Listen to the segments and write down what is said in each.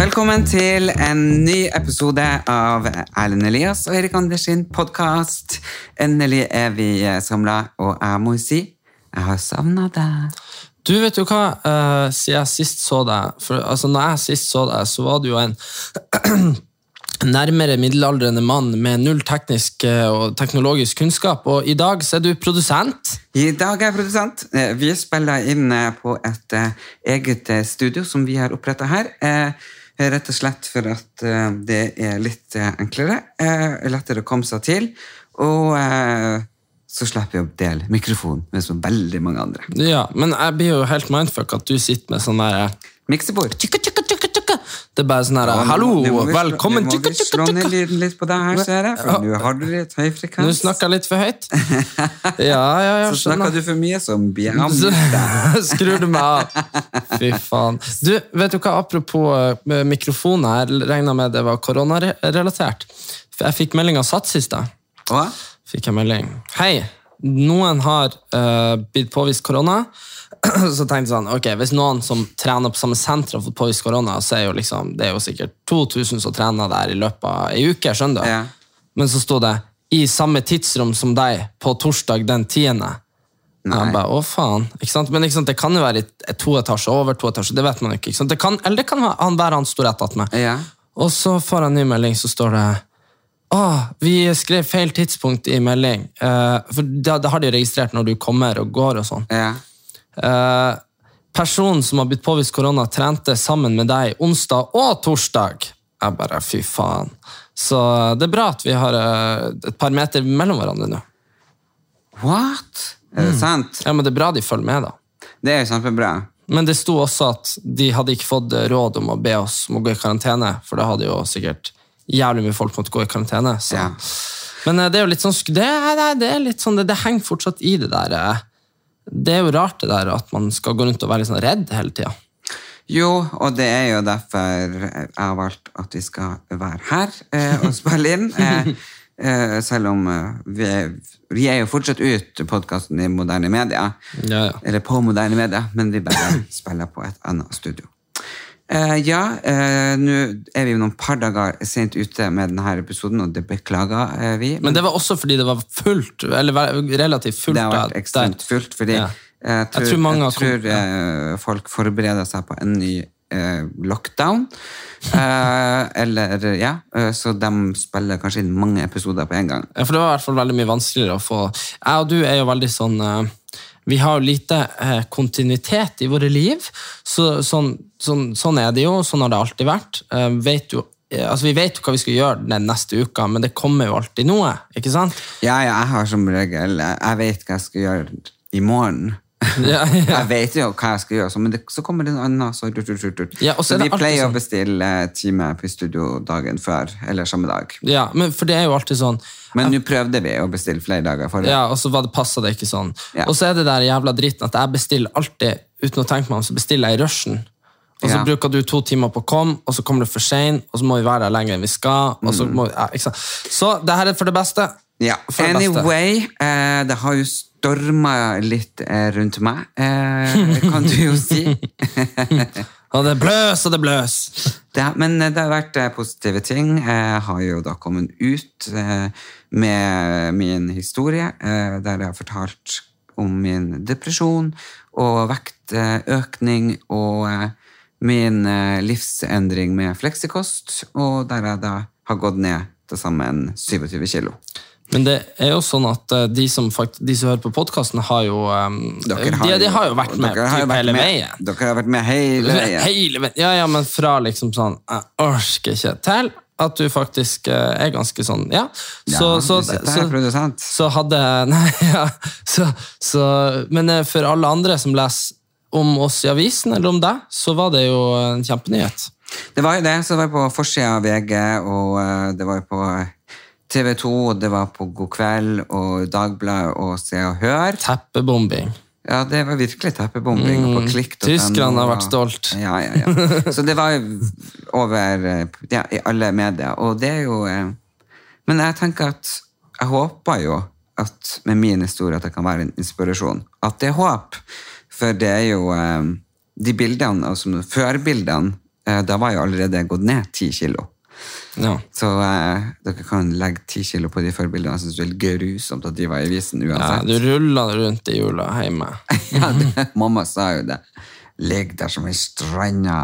Velkommen til en ny episode av Erlend Elias og Erik Anders sin podkast. Endelig er vi samla, og jeg må si jeg har savna deg. Du, vet jo hva? uh, siden jeg sist så deg for, altså, Når jeg sist så deg, så var du jo en nærmere middelaldrende mann med null teknisk eh, og teknologisk kunnskap, og i dag så er du produsent. I dag er jeg produsent. Eh, Vi spiller inn eh, på et eh, eget eh, studio som vi har oppretta her. Rett og slett for at eh, det er litt eh, enklere, eh, lettere å komme seg til. Og så slipper jeg å dele mikrofon med så veldig mange andre. Ja, Men jeg blir jo helt mindfuck at du sitter med sånn der Miksebord. Det er bare sånn her Hallo, velkommen Du må slå ned lyden litt på deg her, ser jeg. For nå har du litt høy frekvens. snakker jeg litt for høyt. Ja, ja, ja, Så snakker du for mye som bjammer. Skrur du meg av? Fy faen. Du, vet du hva, apropos eh, mikrofoner, jeg regna med det var koronarelatert. Jeg fikk melding av Sats i stad. Fikk jeg melding. Hei, noen har uh, blitt påvist korona. Så tenkte jeg sånn, ok, hvis noen som trener på samme senter har fått påvist korona, så er jo liksom, det er jo sikkert 2000 som trener der i løpet av ei uke, skjønner du? Ja. Men så sto det i samme tidsrom som deg på torsdag den tiende. Og Nei. Jeg bare, å faen. Ikke sant? Men ikke sant, det kan jo være to etasjer over, to etasjer, det vet man ikke. ikke sant? Det kan, eller det kan han, være han sto rett attmed. Ja. Og så får en ny melding, så står det å, vi skrev feil tidspunkt i melding. Uh, for da, da har de registrert når du kommer og går og sånn. Ja. Eh, personen som har blitt påvist korona, trente sammen med deg onsdag og torsdag. Jeg bare, fy faen. Så det er bra at vi har eh, et par meter mellom hverandre nå. What? Er det sant? Ja, men det er bra de følger med, da. Det er kjempebra. Men det sto også at de hadde ikke fått råd om å be oss om å gå i karantene, for da hadde jo sikkert jævlig mye folk måttet gå i karantene. Så. Ja. Men eh, det er jo litt sånn, det, det litt sånn, det, det henger fortsatt i det der. Det er jo rart det der at man skal gå rundt og være litt sånn redd hele tida. Jo, og det er jo derfor jeg har valgt at vi skal være her eh, og spille inn. Eh, eh, selv om eh, vi, vi er jo fortsatt ut podkasten i moderne media. Ja, ja. Eller på moderne media, men vi bare spiller på et annet studio. Eh, ja, uh, nå er vi noen par dager sent ute med denne episoden, og det beklager uh, vi. Men det var også fordi det var fullt, eller relativt fullt. Det har vært der- ekstremt fullt, fordi Ja. jeg tror, tror mange jeg tror eh, folk forbereder seg på en ny lockdown. Eller, ja, så de spiller kanskje inn mange episoder på en gang. Ja, for det var i hvert fall veldig mye vanskeligere å få Jeg og du er jo veldig sånn Vi har lite eh, kontinuitet i våre liv. Så, sånn, sånn, sånn er det jo, sånn har det alltid vært. Eh, vet jo, eh, altså Vi vet jo hva vi skal gjøre den neste uka, men det kommer jo alltid noe. ikke sant? Ja, ja, jeg har som regel Jeg vet hva jeg skal gjøre i morgen. Ja, ja. Jeg vet jo hva jeg skal gjøre, så, men det, så kommer det noe annet. Så, rut, rut, rut. Ja, så vi pleier pleier å sånn. bestille time på studio dagen før, eller samme dag. Ja, men For det er jo alltid sånn Men nå prøvde vi å bestille flere dager forrige. Ja, og så var det passa det ikke sånn. Og så er det der jævla dritten at jeg bestiller alltid, uten å tenke meg om, så bestiller jeg i rushen. Og så bruker du to timer på å komme, og så kommer du for sein, og så må vi være der lenger enn vi skal. Så, må, ikke sant? så det her er for det beste. Ja, For det beste. anyway, eh, det har jo storma litt eh, rundt meg, eh, kan du jo si. Og det bløs og det bløs. det, men det har vært eh, positive ting. Jeg har jo da kommet ut med min historie, der jeg har fortalt om min depresjon og vektøkning og min livsendring med fleksikost, og der jeg da har gått ned til sammen 27 kilo. Men det er jo sånn at eh, de som, fakt de som hører på podkasten, har jo um, Dere de, de har jo vært med dere har vært hele veien. Dere har vært med hele veien. Ja, ja, men fra liksom sånn Jeg orker ikke til at du faktisk eh, er ganske sånn Ja. Så, Ja, så, så, så hadde Nei, ja. Så, så, men eh, for alle andre som leser om oss i avisen, eller om deg, så var det jo en kjempenyhet. Det var jo det, så det var på forsida av VG, og det var jo på TV 2, det var på God kveld og Dagbladet og Se og Hør. Teppebombing. Ja, det var virkelig teppebombing. og på klikk.no. Mm. Tyskerne har vært stolt. Ja, ja, ja. Så det var over ja, i alle medier. Og det er jo eh, Men jeg tenker at jeg håper jo at med min historie at det kan være en inspirasjon. At det er håp. For det er jo eh, De bildene, altså førbildene, eh, da var jeg allerede gått ned ti kilo. Ja. Så eh, dere kan legge ti kilo på de forbildene. Jeg synes det er helt grusomt at de var i avisen Ja, uansett. du ruller rundt i jula hjemme. Ja, det, mamma sa jo det. Ligg der som ei stranda.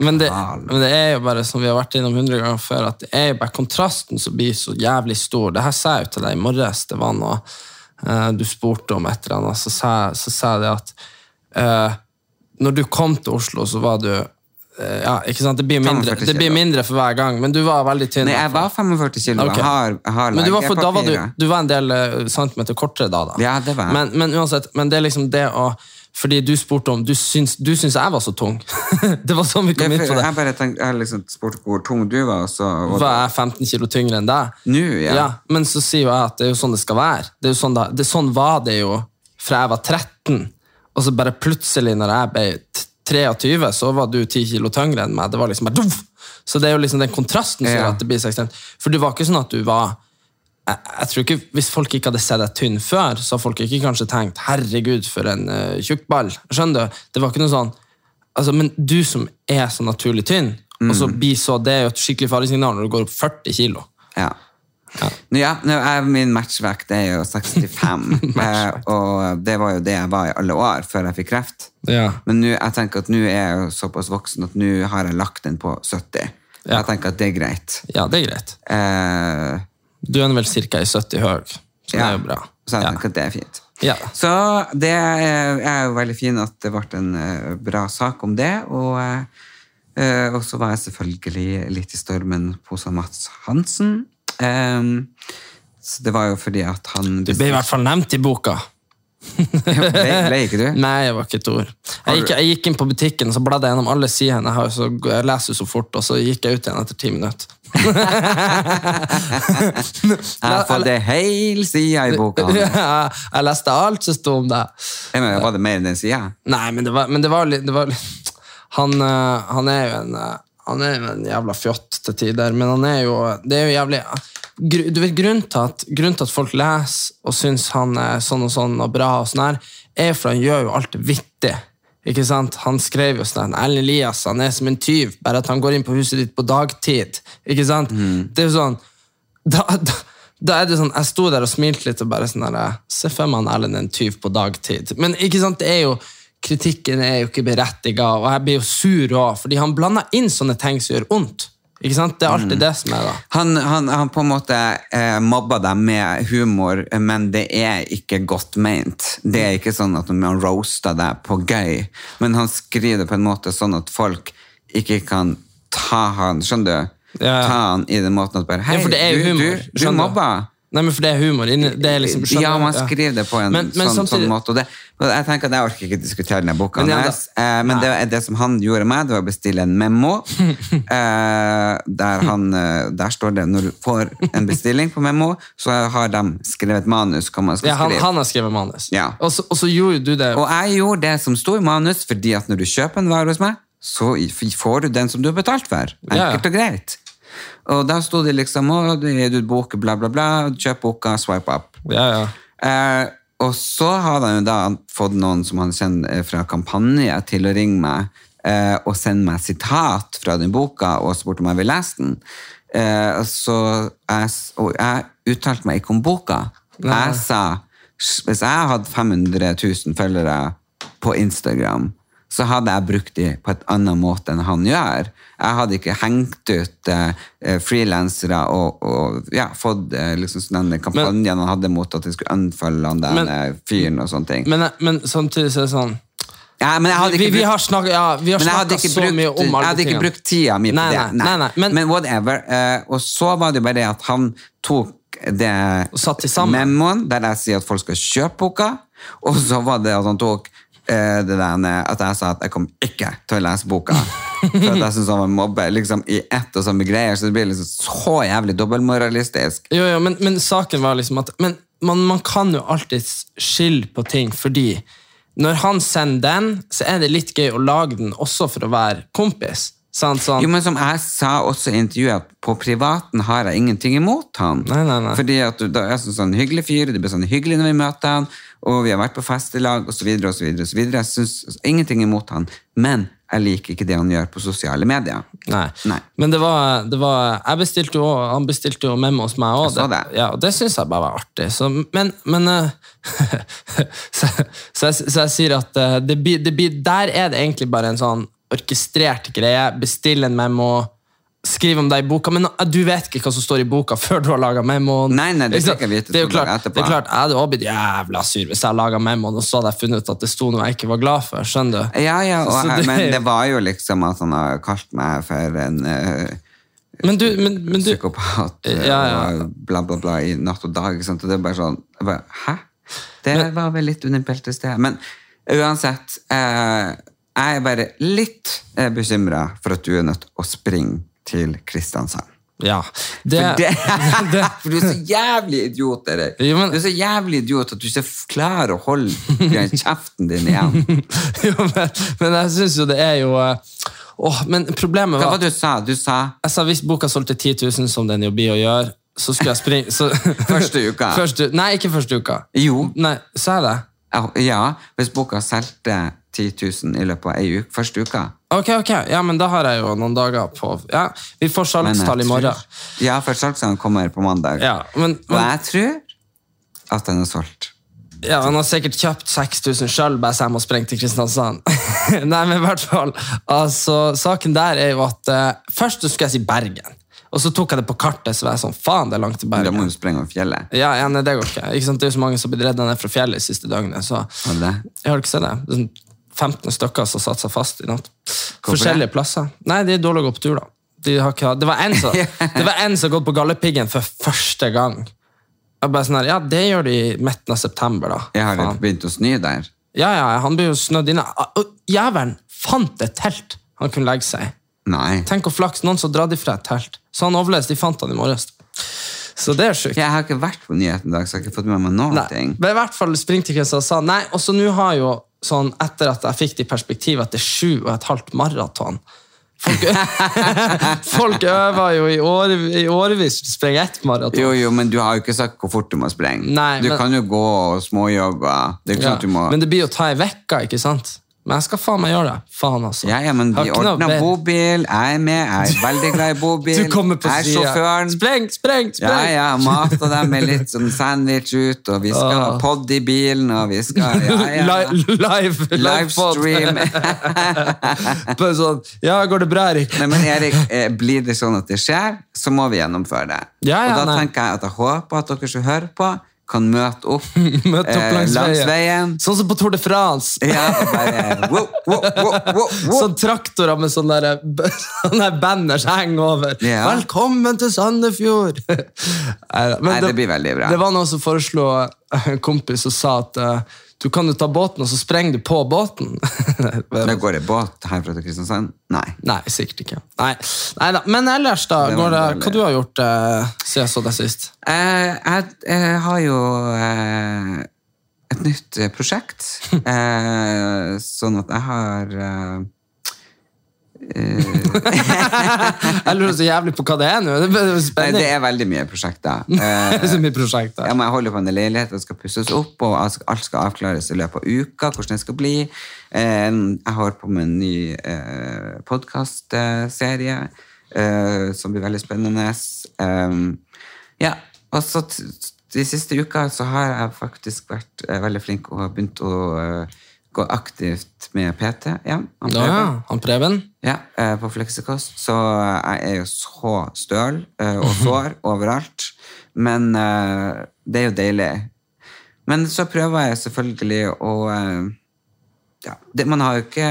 Men det, men det er jo bare som vi har vært innom hundre ganger før, at det er jo bare kontrasten som blir så jævlig stor. Det her sa jeg jo til deg i morges. Det var noe eh, du spurte om et eller annet. Så sa, jeg- så sa jeg det at eh, når du kom til Oslo, så var du ja, ikke sant? Det blir, mindre, det blir mindre for hver gang, men du var veldig tynn. Nei, jeg var 45 kilo. Okay. Har, har Men du var, for, da var du, du var en del eh, centimeter kortere da, da. Ja, det var. Men, men uansett, men det er liksom det å Fordi du spurte om Du syns, du syns jeg var så tung. det var sånn vi kom inn på det. Jeg bare tenkte, jeg liksom spurte hvor tung du var, så og Var jeg 15 kilo tyngre enn deg? Nå, ja. Men så sier jo jeg at det er jo sånn det skal være. Det er jo sånn, det, det, sånn var det jo fra jeg var 13, og så bare plutselig når jeg ble 23, så var du 10 kilo tyngre enn meg. Det var liksom bare! Så det er jo liksom den kontrasten som gjør at det blir så ekstremt. For det var ikke sånn at du var jeg, jeg tror ikke, Hvis folk ikke hadde sett deg tynn før, så har folk ikke kanskje tenkt 'herregud, for en uh, tjukkball'. Skjønner du? Det var ikke noe sånn altså, Men du som er så naturlig tynn, og så blir så, det er jo et skikkelig faresignal når du går opp 40 kilo. Ja. Ja, nå er min matchvekt er jo 65, eh, og det var jo det jeg var i alle år før jeg fikk kreft. Ja. Men nå, jeg tenker at nå er jeg jo såpass voksen at nå har jeg lagt den på 70. Ja. Jeg tenker at det er greit. Ja, det er greit. Eh, Du er vel ca. i 70 høy, så det er jo bra. Så jeg Ja. tenker at det er fint. Ja. Så det er, er jo veldig fint at det ble en eh, bra sak om det. Og, eh, og så var jeg selvfølgelig litt i stormen hos Mats Hansen. Ehm, så det var jo fordi at han Du ble i hvert fall nevnt i boka. ble, ble ikke du? Nei, jeg var ikke et ord. Jeg gikk, jeg gikk inn på butikken så bladde jeg gjennom alle sidene. Jeg, har så, jeg leser så fort, og så gikk jeg ut igjen etter ti minutter. Jeg har fått det hele sida i boka. Ja, jeg leste alt som sto om deg. Var det mer enn den sida? Nei, men det var, men det var det var han, eh, han er jo en eh, Han er en jævla fjott til tider, men han er jo Det er jo jævlig Du vet, grunnen til at, grunnen til at folk leser og syns han er sånn og sånn og bra, og sånn her, er for han gjør jo alt vittig. Ikke sant? Han skrev jo sånn Erlend Elias han er som en tyv, bare at han går inn på huset ditt på dagtid. Ikke sant? Det er jo sånn da, da, da er det sånn, Jeg sto der og smilte litt og bare sånn Se for meg han Erlend er en tyv på dagtid. Men ikke sant, det er jo kritikken er jo ikke berettiga, og jeg blir jo sur òg, fordi han blander inn sånne ting som gjør vondt. Ikke sant? Det er alltid det som er da. Han, han, han på en måte eh, mobber deg med humor, men det er ikke godt meint. Det er ikke sånn at han roaster deg på gøy, men han skriver det på en måte sånn at folk ikke kan ta han Skjønner du? Ja. Ta han i den måten at bare Hei, Ja, du, du, du du? Nei, men for det er humor. Det er liksom, skjønner Ja, man skriver det på en Men- men sånn, samtidig- sånn måte. Det, jeg tenker at jeg orker ikke diskutere denne boka Men ja, eh, men det, det som han gjorde meg, det var å bestille en memo. eh, der, han, eh, der står det når du får en bestilling på memo, så har de skrevet manus. hva man skal Ja, han, skrive. han har skrevet manus. Ja. Og, så, og så gjorde du det. Og jeg gjorde det som sto i manus, fordi at når du kjøper en vare hos meg, så får du den som du har betalt for. Enkelt og greit. Og da sto det liksom å, du gir ut bok, bla, bla, bla. Kjøp boka, swipe up. Ja, ja. Eh, og så hadde han jo da fått noen som han kjenner eh, fra kampanje til å ringe meg eh, og sende meg sitat fra den boka og spurte om jeg ville lese den. Eh, så jeg, og jeg uttalte meg ikke om boka. Jeg sa hvis jeg hadde 500 000 følgere på Instagram, så hadde jeg brukt de på et annet måte enn han gjør. Jeg hadde ikke hengt ut eh, frilansere og, og ja, fått eh, liksom sånn den kampanjen han hadde mot at de skulle unfølge han den Men- fyren og sånne ting. Men, men samtidig så er det sånn ja, men jeg hadde vi, ikke brukt- snakket, vi har snakka ikke så brukt, mye om alle tingene. jeg hadde ikke brukt tida mi på Nei, det. nei, nei, men- Men, whatever. eh, og så var det bare det at han tok det memoen der jeg sier at folk skal kjøpe boka, og så var det at han tok det der at jeg sa at jeg kom ikke til å lese boka. For at jeg syns han var mobber liksom, i ett og samme greier, så det blir liksom så jævlig dobbeltmoralistisk. Jo, jo, men, men saken var liksom at Men man, man kan jo alltid skille på ting, fordi når han sender den, så er det litt gøy å lage den også for å være kompis. Sånn, sånn. Jo, men som jeg sa også i intervjuet, på privaten har jeg ingenting imot han. Nei, nei, nei. Fordi at da er jeg sånn hyggelig fyr, det blir sånn hyggelig når vi møter han, og vi har vært på fest i lag, så videre. Jeg synes ingenting imot han, men jeg liker ikke det han gjør på sosiale medier. Nei. Nei. Men det var, det var Jeg bestilte jo Han bestilte jo memo hos meg òg. Det. Ja, og det syns jeg bare var artig. Så, men men eh, så, så, jeg, så jeg sier at eh, det det der er det egentlig bare en sånn orkestrert greie. Bestill en memo. Skriv om det i boka, men eh, du vet ikke hva som står i boka før du har laga memoen. Nei, nei, det vite det er jo klart, det er klart, Jeg hadde også blitt jævla sur hvis jeg laga memoen og så hadde jeg funnet ut at det sto noe jeg ikke var glad for. skjønner du? Ja, ja, og, det- men det var jo liksom at han har kalt meg for en uh, Men du, men, men du psykopat eh, Ja, ja. og bla, bla, bla i natt og dag. Ikke sant? Og det er bare sånn bare, Hæ? Det var vel litt under sted. Men uansett, uh, jeg er bare litt uh, bekymra for at du er nødt til å springe til Kristiansand. Ja. Det, For, det, det, for du er så jævlig idiot, Erik. Jo, men- Du er så jævlig idiot at du ikke klarer å holde kjeften din igjen. jo, men, men jeg syns jo det er jo eh, Åh, men problemet Hva var var det du sa? Du sa Jeg sa hvis boka solgte 10 000, som den jo blir å gjøre, så skulle jeg springe så, Første uka. Første, nei, ikke første uka. Jo. Nei, Sa jeg det? Ja, hvis boka solgte 10 000 i løpet av ei uke, første uka. Ok, ok, ja, men da har jeg jo noen dager på Ja, Vi får salgstall i morgen. tror- Ja, for salgsene kommer på mandag. Ja, men, Og jeg tror at den er solgt. ja, Han har sikkert kjøpt 6000 sjøl, bare så jeg må sprenge til Kristiansand. Nei, men i hvert fall altså, Saken der er jo at uh, Først skulle jeg si Bergen. Og så tok jeg det på kartet, så var jeg sånn Faen, det er langt til Bergen. Da må du sprenge over fjellet. Ja, ja nei, det går ikke. ikke sant? Det er jo så mange som har blitt redda ned fra fjellet de siste døgnene, Så Har du det? jeg har ikke sett det. Det sånn 15 stykker som satt seg fast i natt. Hvorfor Forskjellige det? plasser. Nei, de er dårlige å gå på tur, da. De har ikke, det var en som det var en som har gått på Galdhøpiggen for første gang. Jeg bare sånn her, Ja, det gjør de i midten av september, da. Jeg har Faen. begynt å snø der. Ja, ja, han blir jo snødd inne. Og Jævelen fant et telt han kunne legge seg i. Nei. Tenk å flaks, noen som dratt ifra et telt. Så han overlevde, de fant han i morges. Så det er sjukt. Jeg har ikke vært på nyheten i dag, så jeg har ikke fått med meg noen Nei, ting. men i hvert fall spring til sa Nei, og så nå har jo sånn, etter at jeg fikk det i perspektiv at det er sju og et halvt maraton Folk, folk øver jo i, år, i årevis å sprenge ett maraton. Jo, jo, men du har jo ikke sagt hvor fort du må sprenge. Nei, du men- kan jo gå og småjogge. Det er Ja, sånn må... Men det blir jo ta ei uke, ikke sant? Men jeg skal faen meg gjøre det. Faen, altså. Ja, ja, men vi ordner bobil, jeg er med, jeg er veldig glad i bobil. Du kommer på jeg er siden. sjåføren. Spreng, spreng, Ja, spreng! ja, mata dem med litt sånn sandwich ut, og vi skal ha Åh. pod i bilen, og vi skal ja, ja. Live, Live, Livestream. en sånn, ja, går det bra, Erik? Nei, men Erik, eh, blir det sånn at det skjer, så må vi gjennomføre det. Ja, ja, og da nei. tenker jeg at jeg håper at dere som hører på, kan møte opp, Møt opp eh, langs, langs veien. veien. Sånn som på Tour de France. Ja, bare wow, wow, wow, wow, wow. Sånn traktorer med sånne, der, sånne banners henger over. Ja. 'Velkommen til Sandefjord!' Nei, det blir veldig bra. Det var noen som foreslo en kompis og sa at du kan jo ta båten, og så sprenger du på båten. Da går det båt herfra til Kristiansand? Nei. Nei, sikkert ikke. Nei, Neida. Men ellers, da? Det Går det, hva du har gjort eh, siden så deg sist? Eh, jeg, jeg har jo eh, et nytt eh, prosjekt, eh, sånn at jeg har eh, Jeg lurer så jævlig på hva det er nå. Det er Nei, det er veldig mye prosjekter. Eh, er så mye prosjekter. Ja, men jeg holder på en leilighet, det skal pusses opp, og alt skal- avklares i løpet av uka, hvordan det skal bli. Eh, Jeg har på med en ny podkastserie eh, som blir veldig spennende. Ja, og så de siste uka så har jeg faktisk vært eh, veldig flink og begynt å eh, går aktivt med PT igjen. Han Ja, Preben. ja. Han Preben? Ja, eh, på Fleksikost. Så jeg er jo så støl eh, og sår overalt. Men eh, det er jo deilig. Men så prøver jeg selvfølgelig å eh, ja, det, Man har jo ikke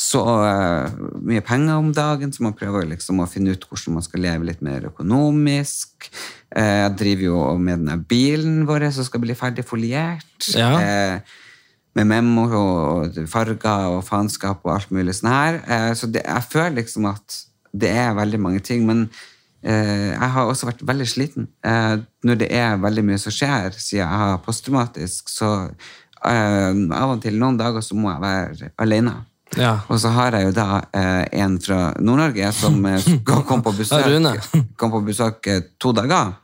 så eh, mye penger om dagen, så man prøver liksom å finne ut hvordan man skal leve litt mer økonomisk. Eh, jeg driver jo med denne bilen vår som skal bli ferdig foliert. Ja. Eh, med memo og farger og faenskap og alt mulig sånn her. Eh, så det, jeg føler liksom at det er veldig mange ting. Men eh, jeg har også vært veldig sliten. Eh, når det er veldig mye som skjer, siden jeg har posttraumatisk, så eh, av og til noen dager så må jeg være alene. Ja. Og så har jeg jo da eh, en fra Nord-Norge som kom på besøk, kom på besøk eh, to dager.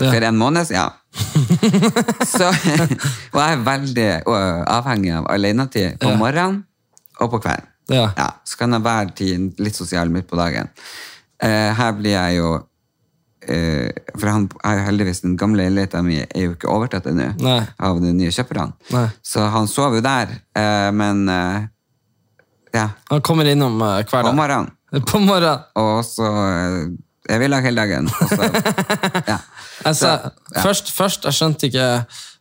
Ja. For en måned siden. så, og jeg er veldig avhengig av alenetid på Ja. morgenen og på kvelden. Ja. så kan jeg være tid litt sosial midt på dagen. Eh, her blir jeg jo eh, For han er jo heldigvis den gamle leiligheten min er jo ikke overtatt ennå av de nye kjøperne. Så han sover jo der, eh, men eh, ja, Han kommer innom eh, hver på morgenen. På morgenen. Og så eh, vil ha hele dagen. Ja. Altså, Så, ja. først, først, jeg skjønte ikke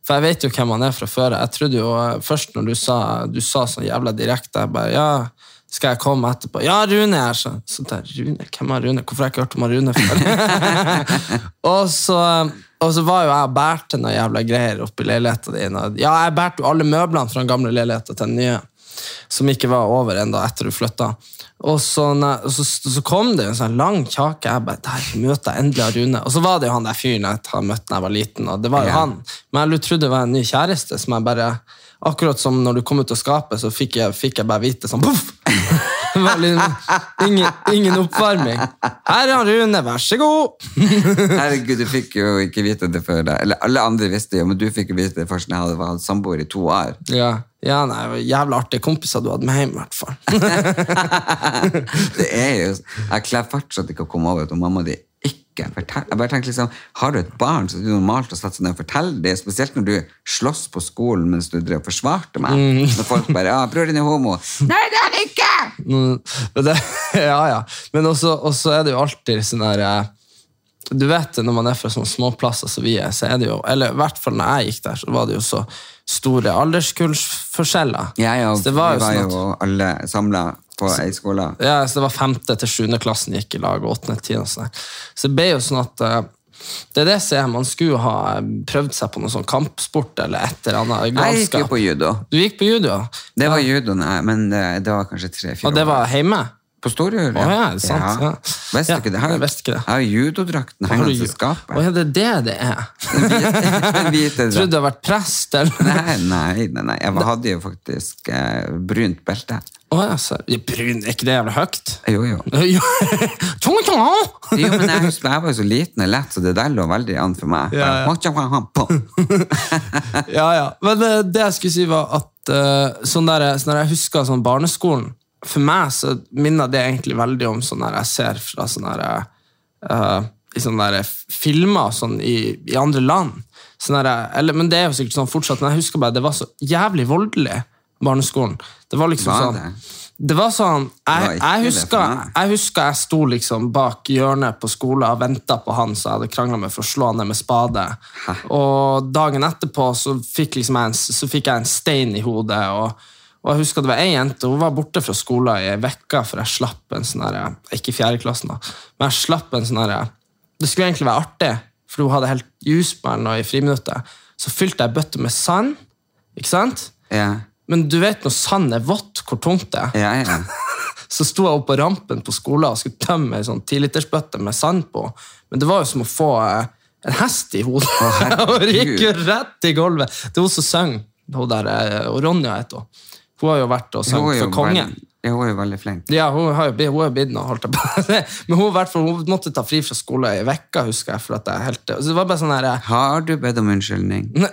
For jeg vet jo hvem han er fra før. Jeg trodde jo eh, Først når du sa, du sa sånn jævla direkte jeg bare, Ja, skal jeg komme etterpå? Ja, Rune er her! Så, så der, Rune, Hvem er Rune? Hvorfor har jeg ikke hørt om Rune før? og, så, og så var jo jeg og bærte noen jævla greier oppi leiligheta din. Ja, jeg bærte jo alle møblene fra den gamle leiligheta til den nye. Som ikke var over enda etter du flytta. Og så, så, så kom det en sånn lang kjake. Jeg bare, der møter jeg endelig Rune. Og så var det jo han der fyren jeg har møtt da jeg var liten. og det var jo Ja. han. Men jeg trodde det var en ny kjæreste. som jeg bare, Akkurat som når du kom ut av skapet, så fikk jeg, fikk jeg bare vite sånn poff! Liksom, ingen, ingen oppvarming. Her er Rune, vær så god! Herregud, du fikk jo ikke vite det før deg. Eller alle andre visste jo, men du fikk jo vite det først når jeg hadde hatt samboer i to år. Ja, ja nei, det var Jævla artige kompiser du hadde med hjem, i hvert fall. det er jo Jeg klarer fortsatt ikke å komme over at mamma di ikke fortelle Jeg bare tenker liksom, Har du et barn, så er det normalt å sette seg ned og fortelle det. Spesielt når du slåss på skolen mens du drev og forsvarte meg. Når folk bare ja, 'Bror din er homo'. Nei, det er han ikke! Mm, det, ja, ja. Men også, også er det jo alltid sånn der eh, Du vet når man er fra sånne småplasser som vi er, så er det jo Eller i hvert fall når jeg gikk der, så var det jo så store alderskullsforskjeller. Ja, ja, Så det var jo vi var sånn at jo alle samla på ei skole. ja, så det var femte til sjuende klassen gikk i lag, og åttende til tiende. Så det ble jo sånn at eh, det er det som er, Man skulle ha eh, prøvd seg på noe sånn kampsport eller et eller annet Jeg gikk jo på judo. Du gikk på judo, Det var judo, nei, men det, det var kanskje tre-fire og det var hjemme? På Storjord, ja, er det sant? Ja. Visste Ja, du ikke det? Jeg har- jeg ikke det. Jeg har judodrakten hengende i skapet. Å ja, det er det det er. Trodde du har vært prest, eller? Nei, nei, nei, nei. Jeg hadde jo faktisk eh, brunt belte. Å ja, så, brun, er ikke det jævlig høyt? Jo, jo. Jo, men jeg husker jeg var jo så liten og lett, så det der lå veldig an for meg. Ja, ja. ja, ja. Men eh, det jeg skulle si, var at eh, sånn der, så når jeg husker sånn barneskolen For meg så minner det egentlig veldig om sånn der jeg ser fra sånne der, uh, i sånne der filmer sånn i, i andre land. Sånn der, eller, men det er jo sikkert sånn fortsatt, men jeg husker bare det var så jævlig voldelig, barneskolen. Det var liksom Var sånn det? var sånn, jeg, jeg, husker, jeg husker jeg sto liksom bak hjørnet på skolen og venta på han som jeg hadde krangla med for å slå han ned med spade. Og dagen etterpå så fikk, liksom jeg en, så fikk jeg en stein i hodet. Og, og jeg husker det var ei jente hun var borte fra skolen i ei uke for jeg slapp en sånn Ikke i fjerde klassen, da, men jeg slapp en sånn Det skulle egentlig være artig, for hun hadde helt juice på henne i friminuttet. Så fylte jeg bøtte med sand, ikke sant? Ja, Men du vet når sand er vått, hvor tungt det er? ja, ja. Så sto jeg oppe på rampen på skolen og skulle tømme ei sånn tilitersbøtte med sand på. Men det var jo som å få eh, en hest i hodet. og herregud. gikk jo rett i gulvet. Det er hun som sang. Hun der, eh, og Ronja heter hun. Hun har jo vært og sunget for kongen. ja, hun er jo veldig flink. Ja, hun har jo blitt- noe, holdt jeg på. Men hun, hvert hun måtte ta fri fra skolen i vekka, husker jeg. for at jeg helt... Så det var bare sånn her, eh, Har du bedt om unnskyldning? ne,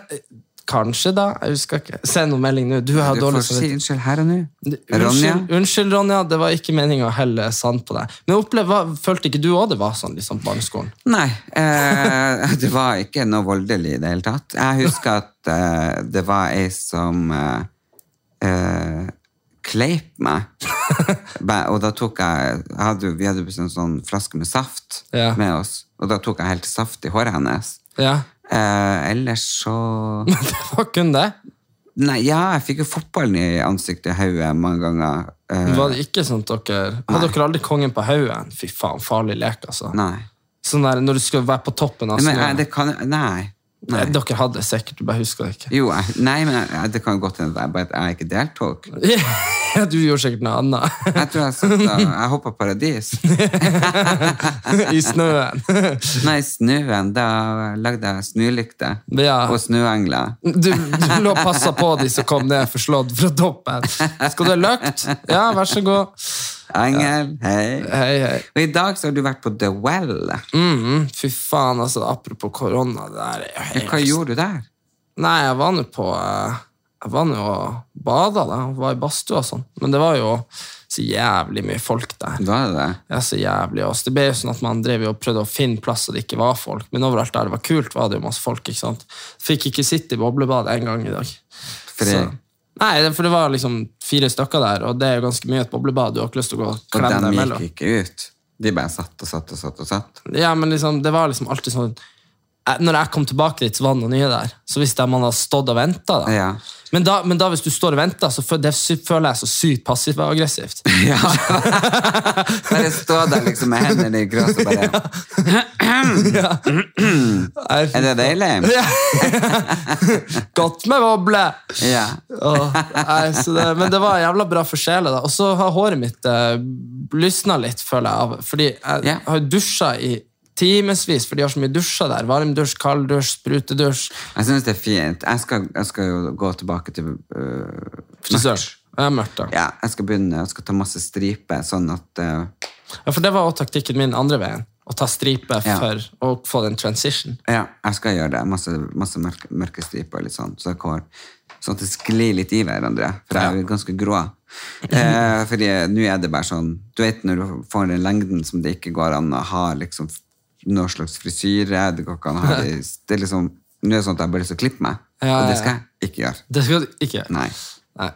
Kanskje, da. Jeg husker ikke. Send noen melding nå. Du har Du dårlig samvittighet. si unnskyld her og nå. Ronja? Unnskyld, Ronja. Det var ikke meningen å helle sand på deg. Men opplev, følte ikke du òg det var sånn liksom, barneskolen? Nei, eh, det var ikke noe voldelig i det hele tatt. Jeg husker at eh, det var ei som eh, eh, kleip meg. Og da tok jeg, hadde, Vi hadde en sånn flaske med saft Ja. med oss, og da tok jeg helt saft i håret hennes. Ja. Eh, ellers så Det var kun det. Nei, ja, jeg fikk jo fotballen i ansiktet i hodet mange ganger. Eh, Var det ikke sånn at dere Hadde dere aldri kongen på hodet? Fy faen, farlig lek, altså. nei. Sånn der, Når du skulle være på toppen av snøen. eh, det kan, nei. Nei. Dere hadde sikkert, du bare husker det ikke. Jo, jeg, nei, men jeg, det kan godt hende at jeg bare jeg ikke deltok. Ja, du gjorde sikkert noe annet. Jeg tror jeg satt og jeg hoppa paradis. I snøen. Nei, snøen, da lagde jeg snølykter. Ja. Og snøengler. Du, du lå og passa på de som kom ned forslått fra toppen. Skal du ha løkt? Ja, vær så god. Engel, hei. Hei, hei. Og i dag så har du vært på The Well. Mm, fy faen, altså, apropos korona, helt Hva gjorde du der? Nei, jeg var nå på eh, Jeg var nå og bada, da. Var i badstua og sånn. Men det var jo så jævlig mye folk der. Var det det? Ja, så jævlig. også. Det ble jo sånn at Man drev jo og prøvde å finne plass så det ikke var folk, men overalt der det var kult, var det jo masse folk. ikke sant? Fikk ikke sitte i boblebadet en gang i dag. Fri. Så- Nei, for det var liksom fire stykker der, og det er jo ganske mye et boblebad. Du har ikke lyst til å gå og og klemme de deg gikk imellom. ikke ut. De bare satt og satt og satt og satt. Ja, men liksom, det var liksom alltid sånn eh, Når jeg kom tilbake dit, så var det noe nye der. Så visste jeg man hadde stått og venta. Da. Ja. Men, da, men da hvis du står og venter, så føler jeg så sykt passivt-aggressivt. Ja. bare stå der liksom med hendene i grøs og bare Er det deilig? Godt med boble! Ja. Åh, nei, det, men det var jævla bra for sjela. Og så har håret mitt eh, lysna litt, føler jeg. Fordi jeg Ja. har dusja i timevis, for de har så mye dusjer der. Varmdusj, kalddusj, sprutedusj. Jeg syns det er fint. Jeg skal, jeg skal jo gå tilbake til øh, Frisør. mørkt. Ja, da. Ja, jeg skal begynne, jeg skal ta masse striper, sånn at uh... Ja, for det var også taktikken min andre veien. Å ta stripe Ja. for å få den transition. Ja, jeg skal gjøre det. Masse, masse mørke, mørke striper litt sånn, så, jeg sånn at det sklir litt i hverandre. For jeg er jo ganske grå. Eh, fordi nå er det bare sånn Du vet når du får den lengden som det ikke går an å ha liksom noe slags frisyre det går ikke an å ha det, det er liksom, Nå er det sånn at jeg bare har lyst til å klippe meg, Ja, og det skal jeg ikke gjøre. Det skal du ikke gjøre. Nei. Nei.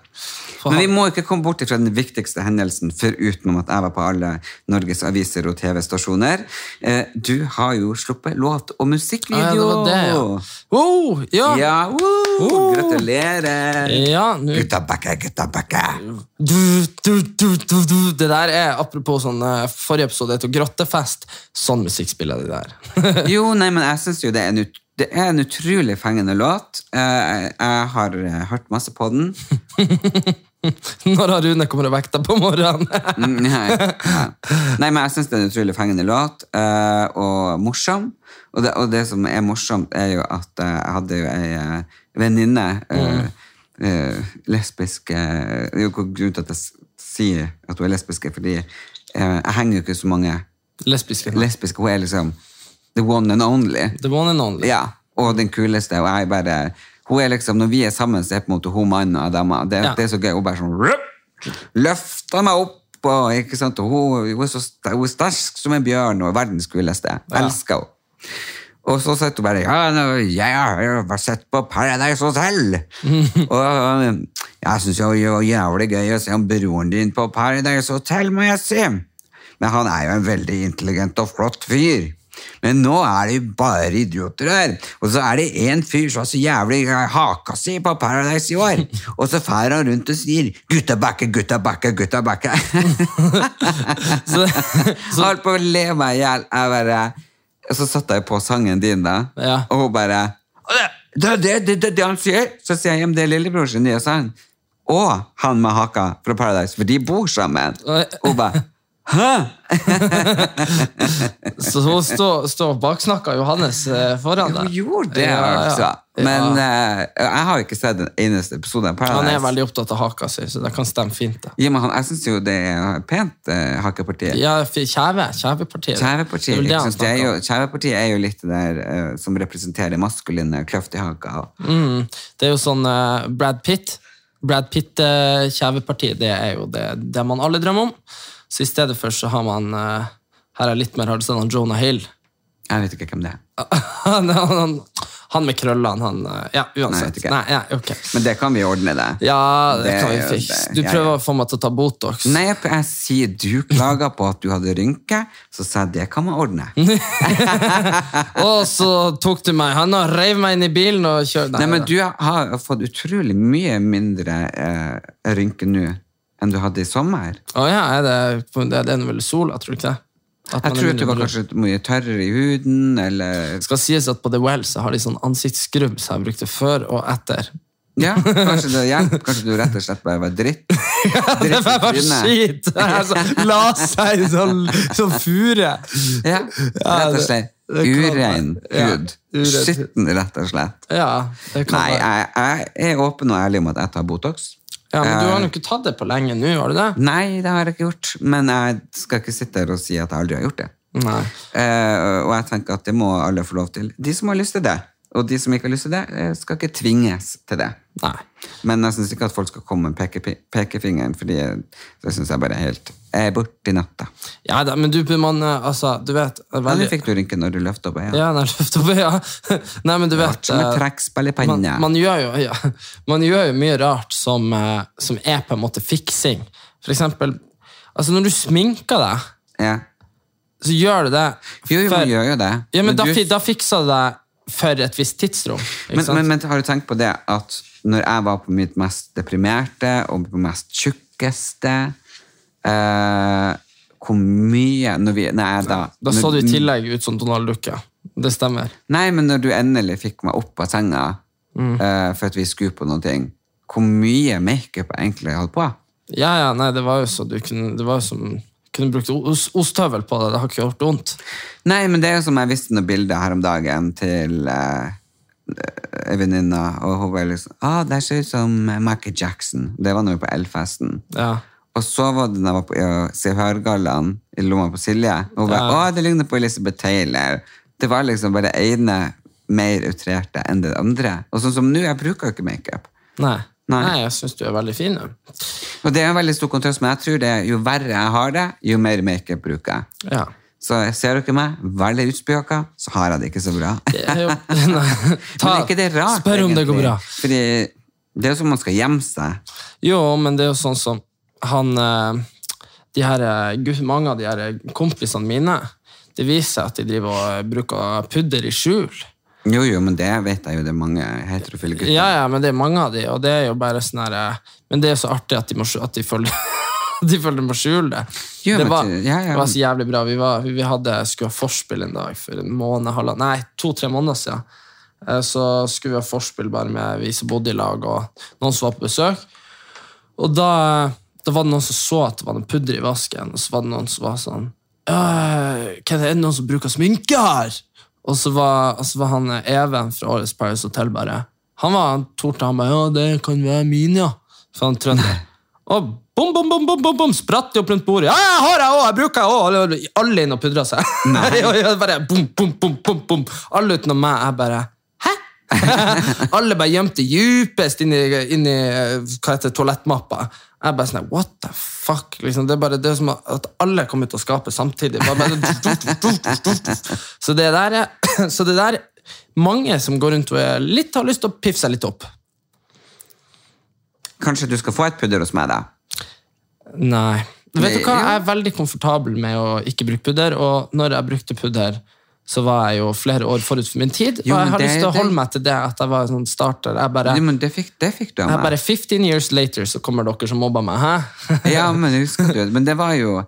Men vi må ikke komme bort fra den viktigste hendelsen, foruten at jeg var på alle Norges aviser og TV-stasjoner. Eh, du har jo sluppet låt og musikkvideo! ja, det var det, ja. Oh, ja. Ja, oh, Oh. Gratulerer! Ja, nå Gutta backa, gutta backa! du, du, du, du, du. Det der er, apropos sånn eh, Forrige episode Grottefest. Sånn musikk spiller de der. Jo, nei, men jeg syns jo det er en, ut, det er en utrolig fengende låt. Eh, jeg har eh, hørt masse på den. Når har Rune kommet og vekta på morgenen. Mm, Nei. Nei, men jeg syns det er en utrolig fengende låt, eh, og morsom. Og det, og det som er morsomt, er jo at jeg hadde jo ei venninne eh, Lesbisk Det er jo grunn til at jeg sier at hun er lesbisk, fordi jeg henger jo ikke så mange Lesbiske. lesbiske. Hun er liksom the one and only. The one and only. Ja, og den kuleste. Og jeg bare hun er liksom, Når vi er sammen, så er på en måte hun mannen og dama. Det, Ja. det er så gøy. Hun bare sånn «røp!» løfter meg opp. Og, ikke sant? og hun, hun, er så, hun er sterk som en bjørn og verdens kuleste. Jeg Elsker henne. Og så sitter hun bare Ja, jeg har sett på Paradise Hotel. og jeg syns det var jævlig gøy å se om broren din på Paradise Hotel, må jeg si. Men han er jo en veldig intelligent og flott fyr. Men nå er det jo bare idioter her. Og så er det en fyr som har så jævlig haka si på Paradise i år. Og så fer han rundt og sier 'gutta backe, gutta backe, gutta backe'. Holdt på å le meg i hjel. Så satte jeg på sangen din, da. Ja. Og hun bare Det er det, det, det, det han sier! Så sier jeg, at det er lillebrors nye sang. Og han med haka fra Paradise, for de bor sammen. Og bare Hæ? så hun står stå baksnakka Johannes eh, foran deg. gjorde det, Ja, ja. altså. Men Ja. eh, jeg har ikke sett en eneste episode av Paradise. Han er veldig opptatt av haka si, så det kan stemme fint. Da. Ja, men han, jeg syns jo det er pent, uh, hakepartiet. Ja, Kjeve. Kjevepartiet. Kjevepartiet, Det det sant? det er jo, kjevepartiet er jo litt det der uh, som representerer maskuline kløft i haka. Mm, det er jo sånn Brad Pitt. Brad Pitt-kjeveparti, det er jo det, det man alle drømmer om. Så i stedet for så har man eh, Her er litt mer har du han Jonah Hill. Jeg vet ikke hvem det er. han, han, Han med krøllene, han eh, Ja, uansett. Nei. Nei, ja, okay. Men det kan vi ordne, det. Ja, det, Det kan vi fikse. Du prøver ja. å få meg til å ta Botox. Nei, jeg, sier du klager på at du hadde rynke, så sa jeg det kan man ordne. Og så tok du meg Han og reiv meg inn i bilen og kjørte Nei, men du har fått utrolig mye mindre eh, rynke nå enn du hadde i sommer. Å ja, er det, det, er vel sola, tror du ikke det? Jeg tror at du var kanskje mye tørrere i huden, eller skal sies at på The Well så har de sånn ansiktsskrubb som jeg brukte før og etter. Ja, kanskje det hjelper. Kanskje du rett og slett bare var dritt. dritt Det var bare skit! Altså, la seg sånn, sånn fure. Ja, rett og slett. Urein hud. Ja. Skitten, rett og slett. Ja, det kan Nei, jeg, jeg er åpen og ærlig om at jeg tar Botox. Ja, men du har Eh, jo ikke tatt det på lenge nå, har du det? Nei, det har jeg ikke gjort. Men jeg skal ikke sitte her og si at jeg aldri har gjort det. Nei. Eh, og jeg tenker at det må alle få lov til. De som har lyst til det. Og de som ikke har lyst til det, eh, skal ikke tvinges til det. Nei. Men jeg syns ikke at folk skal komme med peke, pekefingeren, fordi det syns jeg bare er helt Jeg er borti natta. Ja da, men du, man, eh, altså, du vet Ja, Nå veldig... fikk du rynke når du løfta opp øya. Ja, når jeg løfta opp øya. Nei, men du vet Som et eh, trekkspill i man, man, gjør jo, ja, man gjør jo mye rart som, eh, som er på en måte fiksing. For eksempel, altså når du sminker deg, Ja. så gjør du det Jo, jo, for- man gjør jo det. Ja, men, da, du, da fikser du deg for et visst tidsrom. Men, men, men har du tenkt på det at når jeg var på mitt mest deprimerte og på mest tjukkeste eh, Hvor mye når vi, Nei, da da så du i tillegg ut som Donald Ducke. Det stemmer. Nei, men når du endelig fikk meg opp av senga Mm. eh, for at vi skulle på noe, hvor mye makeup jeg egentlig holdt på? Ja, ja, nei, det var jo så du kunne, det var jo som kunne brukt os, ostehøvel på det. Det har ikke gjort vondt. Nei, men det er jo som jeg viste noen bilder her om dagen til eh, en venninne, og hun var liksom ah, det ser ut som Michael Jackson. Det var var på Elfesten. Ja. Og så var det når jeg var på ja, Se og Hør-gallaen i lomma på Silje. Og hun bare, Ja. å, det ligner på Elizabeth Taylor. Det var liksom bare det ene mer utrerte enn det andre. Og sånn som nå, jeg bruker jo ikke makeup. Nei. Nei. Jeg syns du er veldig fin. Og det er en veldig stor kontrast, men jeg tror det er jo verre jeg har det, jo mer makeup bruker jeg. Ja. Så ser dere meg, veldig utspøka, så har jeg det ikke så bra. Det er jo, ta, men er ikke det rart, Spør om det går bra. Fordi det er jo som man skal gjemme seg. Jo, men det er jo sånn som han eh, de her, eh, Mange av de her eh, kompisene mine Det viser seg at de driver og bruker pudder i skjul. Jo, jo, men det vet jeg jo det er mange heterofile gutter. Ja, ja, men det er mange av de, og det er jo bare sånn her eh, Men det er jo så artig at de, må, at de føler de føler de må skjule det. Jo, det, var, ja, ja, det var så jævlig bra. Vi, var, vi hadde, skulle ha forspill en dag for en måned, halvannen Nei, to-tre måneder siden. Eh, Så skulle vi ha forspill bare med vi som bodde i lag, og noen som var på besøk. Og da, da var det noen som så at det var noen pudder i vasken, og så var det noen som var sånn «Ja, Hva er det noen som bruker sminke her? Og så var, og så var han eh, Even fra årets Paris Hotel bare Han var han torde han bare Ja, det kan være min, ja. For han trønder. Og bom, bom, bom, bom, bom, bom, spratt de opp rundt bordet. Ja, jeg har jeg òg! Jeg bruker jeg òg! Alle, inn og pudra seg. Bare bom, bom, bom, bom, bom. Alle utenom meg. Jeg bare Hæ? alle bare gjemte djupest inni, i, inn hva heter toalettmappa. Jeg bare sånn What the fuck? Liksom, det er bare det er som at alle kommer til å skape samtidig. Bare, bare, så det der er Så det der Mange som går rundt og er litt, har lyst til å piffe seg litt opp. Kanskje du skal få et pudder hos meg, da? Nei. Vet du hva? Jeg er veldig komfortabel med å ikke bruke pudder, og når jeg brukte pudder, så var jeg jo flere år forut for min tid. Jo, og jeg har det- lyst til å holde meg til det at jeg var sånn starter. Jeg bare, Jo, men det fikk, det fikk jeg bare 15 years later så kommer dere som mobber meg. Hæ? Ja, men husker du Men det var jo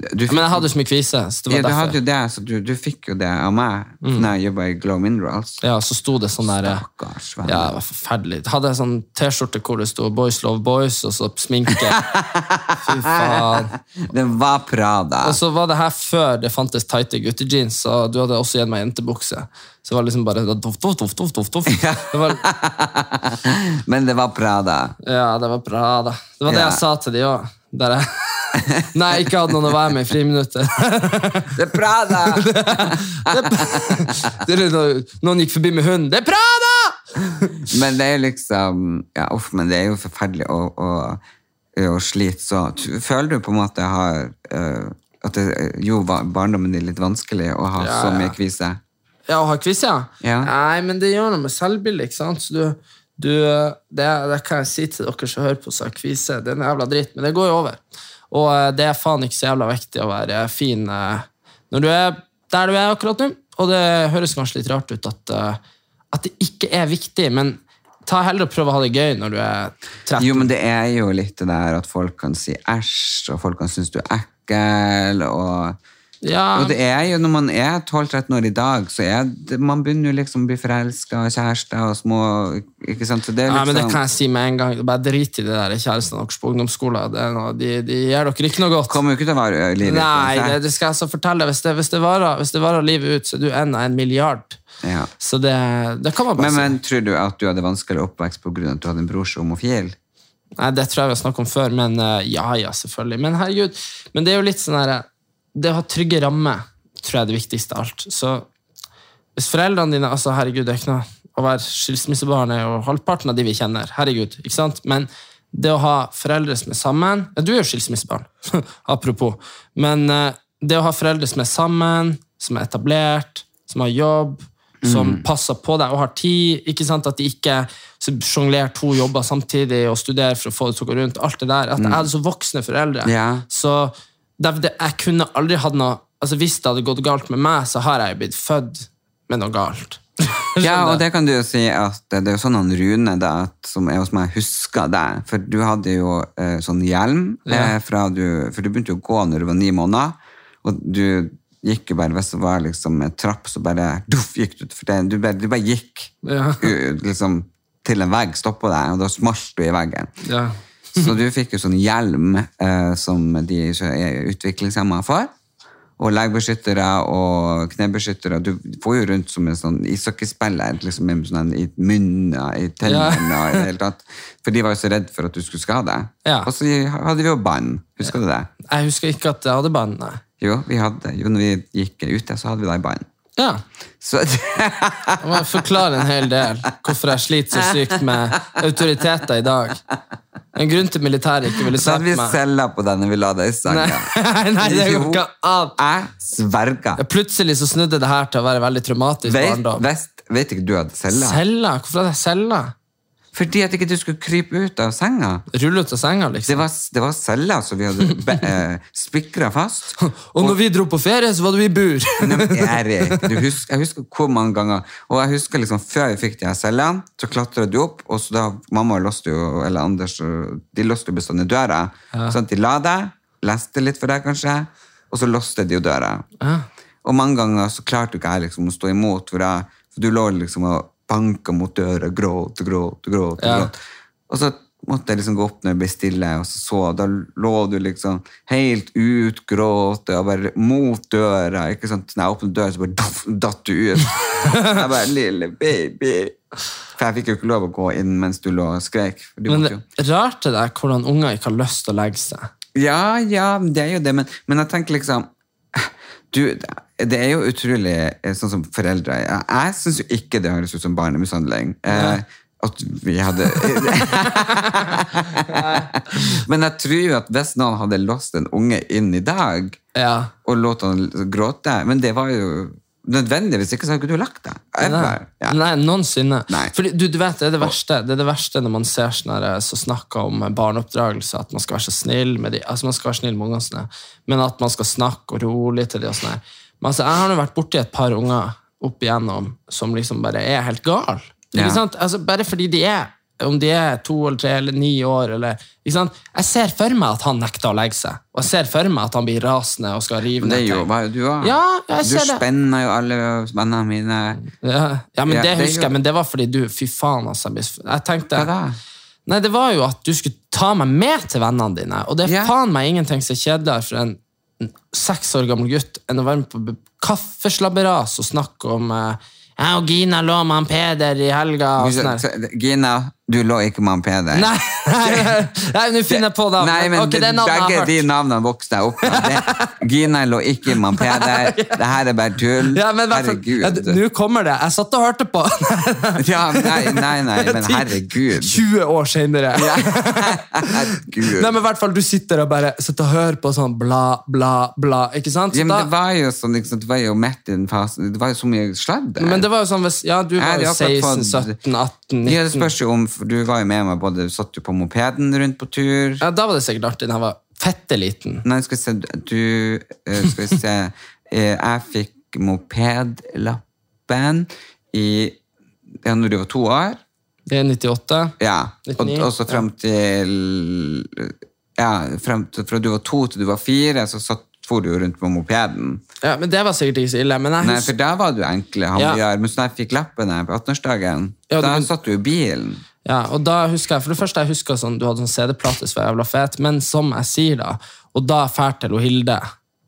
fikk, Men jeg hadde jo så mye kvise, så det ja, du hadde jo det, så du, du fikk jo det av meg når jeg jobba i Glow Minerals. Ja, så sto det sånn der Stakkars venn. Ja, det var forferdelig. Hadde jeg sånn T-skjorte hvor det sto 'Boys love boys', og så sminke. Fy faen. Det var Prada. Og så var det her før det fantes tighte guttejeans, og du hadde også gitt meg jentebukse. Så det var liksom bare toff, toff, toff, toff. Det var, Men det var Prada. ja, det var bra, da. Det var det Ja. jeg sa til de òg. Nei, jeg ikke hadde noen å være med i friminuttet. Det er Prada! Det er noe- Noen gikk forbi med hund. Det er Prada! men det er liksom Ja, uff, men det er jo forferdelig å, å, å slite så Føler du på en måte har eh, at det jo barndommen din litt vanskelig å ha Ja, så mye kvise? Ja, å ha kvise, ja? Nei, men det gjør noe med selvbildet, ikke sant? Så du, du, det, det kan jeg si til dere som hører på, har. Det er en jævla dritt, men det går jo over. Og eh, det er faen ikke så jævla viktig å være fin eh, når du er der du er akkurat nå. Og det høres kanskje litt rart ut at, eh, at det ikke er viktig, men ta heller og prøv å ha det gøy når du er 13. Jo, men det er jo litt det der at folk kan si æsj, og folk kan synes du er ekkel, og, ja, og det er jo når man er 12-13 år i dag, så er det, man begynner jo liksom å bli forelsket og kjærester og små, ikke sant? Så det er ja, men det liksom, kan jeg si med en gang. Bare drit i det der kjærestene deres på ungdomsskolen. Noe, de, de gjør dere ikke noe godt. kommer jo ikke til å vare livet ut, Nei, det, det skal jeg så fortelle. Hvis det, hvis det, varer, hvis det varer livet ut, så er du en av en milliard. Ja. Så det, det kan man bare Men, si. men tror du at du hadde vanskeligere oppvekst av at du hadde en bror som homofil? Nei, Det tror jeg vi har snakket om før, men eh, ja, ja, selvfølgelig. Men herregud, men det er jo litt sånn her Det å ha trygge rammer tror jeg er det viktigste av alt. Så hvis foreldrene dine altså herregud, det er ikke noe Å være skilsmissebarn er jo halvparten av de vi kjenner. herregud, ikke sant? Men det å ha foreldre som er sammen ja, Du er jo skilsmissebarn, apropos. Men uh, det å ha foreldre som er sammen, som er etablert, som har jobb, som passer på deg og har tid. ikke sant? At de ikke sjonglerer to jobber samtidig og studerer for å få det til å gå rundt. alt det der. At jeg hadde så voksne foreldre. Yeah. Så jeg kunne aldri hatt noe altså Hvis det hadde gått galt med meg, så har jeg jo blitt født med noe galt. Ja, og det kan du jo si at det er jo sånn han Rune da, som er hos meg, husker deg. For du hadde jo eh, sånn hjelm, eh, du, for du begynte jo å gå når du var ni måneder. Og du gikk jo bare, hvis det var liksom en trapp, så bare duff, gikk du for det. Du bare, du bare gikk Ja. liksom, til en vegg, stoppa deg, og da smalt du i veggen. Ja. Så du fikk jo sånn hjelm eh, som de er utviklingshemma får. Og legbeskyttere og knebeskyttere. Du får jo rundt som en sånn ishockeyspiller liksom sånn i munnen i tennene. og i det hele tatt. For de var jo så redd for at du skulle skade deg. Ja. Og så hadde vi jo bånd. Husker du det? Jeg husker ikke at jeg hadde bånd, nei. Jo, vi hadde, jo, når vi gikk ute, så hadde vi i bånd. Ja. Så Jeg må forklare en hel del hvorfor jeg sliter så sykt med autoriteter i dag. En grunn til militæret ikke ville så hadde vi selger på denne vi la deg i Nei, nei, det går ikke an. Jeg sverger. Plutselig så snudde det her til å være veldig traumatisk Vet, barndom. vet, vet ikke du hadde selger? Selger? Hvorfor hadde jeg cella? Fordi at ikke du skulle krype ut av senga. Rulle ut av senga, Det liksom. var, det var celler som vi hadde eh, spikra fast. Og når vi dro på ferie, så var det vi i bur. Erik, du husker, jeg husker hvor mange ganger Og jeg husker liksom før vi fikk de her cellene, så klatra du opp, og så da mamma låste jo, eller Anders De låste jo bestandig døra. Sånn at de la deg, leste litt for deg kanskje, og så låste de jo døra. Og mange ganger så klarte ikke jeg liksom å stå imot, for, jeg, for du lå liksom og banka mot døra, gråt og gråt og gråt. Ja. gråt. og så måtte jeg liksom gå opp når jeg ble stille, og så, så da lå du liksom helt ut, gråte, og bare mot døra. ikke sant? Når jeg åpnet døra, så bare doff, datt du ut. jeg bare, lille baby. For jeg fikk jo ikke lov å gå inn mens du lå og skrek. Men det rart det der hvordan unger ikke har lyst til å legge seg. Ja, ja, det er jo det, men, men jeg tenker liksom du, Det er jo utrolig eh, sånn som foreldre Jeg, jeg syns jo ikke det høres ut som barnemishandling. Eh, at vi hadde Men jeg tror jo at hvis noen hadde låst en unge inn i dag Ja. og lot han gråte Men det var jo nødvendigvis ikke så hadde ikke du lagt deg. Nei, Ja. Nei noensinne. Nei. Fordi, du, du vet, det er det verste Det er det verste når man ser sånne så snakker om barneoppdragelse, at man skal være så snill med de, altså man skal være snill med ungene sine, men at man skal snakke og rolig til de og sånn her. Men altså, jeg har nå vært borti et par unger opp igjennom som liksom bare er helt gale. Ja. Altså, bare fordi de er om de er to eller tre eller ni år. Eller? Jeg ser for meg at han nekter å legge seg. Og jeg ser for meg at han blir rasende og skal rive Men det ned er jo du har. Ja, du spenner jo alle vennene mine. Ja, ja men Ja, det det husker jeg, men det var fordi du Fy faen, altså. jeg tenkte Hva da? Nei, det var jo at du skulle ta meg med til vennene dine. Og det er faen meg ingenting som er kjedeligere for en seks år gammel gutt enn å være med på kaffeslabberas og snakke om eh, Jeg og Gina lå med han Peder i helga. og sånn. Gina, Du lå ikke med Peder? Nei, nei, nå finner jeg på det. Nei, men okay, det navnet begge de navnene vokste opp. Det- Gina lå ikke med Peder. Det her er bare tull. Ja, men herregud. ja, herregud. Nå kommer det. Jeg satt og hørte på. Ja, nei, nei, nei, men herregud. 20 år senere. Herregud. Nei, men i hvert fall, Du sitter og bare sitter og hører på sånn bla, bla, bla. ikke sant? Så Ja, men da, det var jo sånn, liksom, det var jo midt i den fasen, det var jo så mye sladder. men det var jo sånn Ja, du var jo akkurat 16, fått- 17, 18, Ja, det 19 spørs jo om, for du var jo med meg, både, du satt jo på mopeden rundt på tur. Ja, Da var det sikkert artig da jeg var fette liten. Nei, skal vi se, du, eh, skal vi se, eh, jeg fikk mopedlappen i, ja, når du var to år. Det er 98. Ja, og, 99, og så frem til, ja, frem til, fra du var to til du var fire, så satt, for du jo rundt på mopeden. Ja, men Det var sikkert ikke så ille. Men jeg Nei, for da var du enkle Ja. hamlier, men så da jeg fikk lappen på 18-årsdagen, Ja, da men... satt du i bilen. Ja, og da husker jeg, For det første jeg husker sånn, du hadde sånn CD-plate som var jævla fet, men som jeg sier da, og da fær til Hilde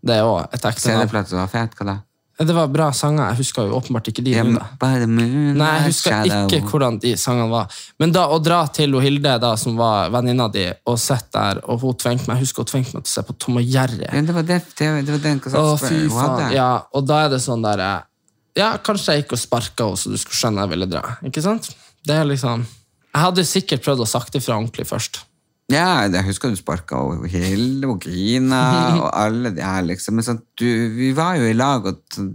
Det er òg et ekte navn. CD-plate var fet, hva da? Det var bra sanger. Jeg husker jo åpenbart ikke de. Ja, nå, da. by the moon, Nei, jeg husker ikke hvordan de sangene var. Men da å dra til hun Hilde, da, som var venninna di, og sitte der, og hun tvengte meg jeg husker hun tvengte meg til å se på Tom og Jerry. Ja, det var, det, det, det var den Å, fy faen. Ja, og da er det sånn der Ja, kanskje jeg gikk og sparka henne, så du skulle skjønne jeg ville dra. Ikke sant? Det er liksom Jeg hadde sikkert prøvd å sagt ifra ordentlig først. Ja, jeg husker du sparka Hilde og Grina og alle de her, liksom. Men sånn, du, vi var jo i lag, og, sånn-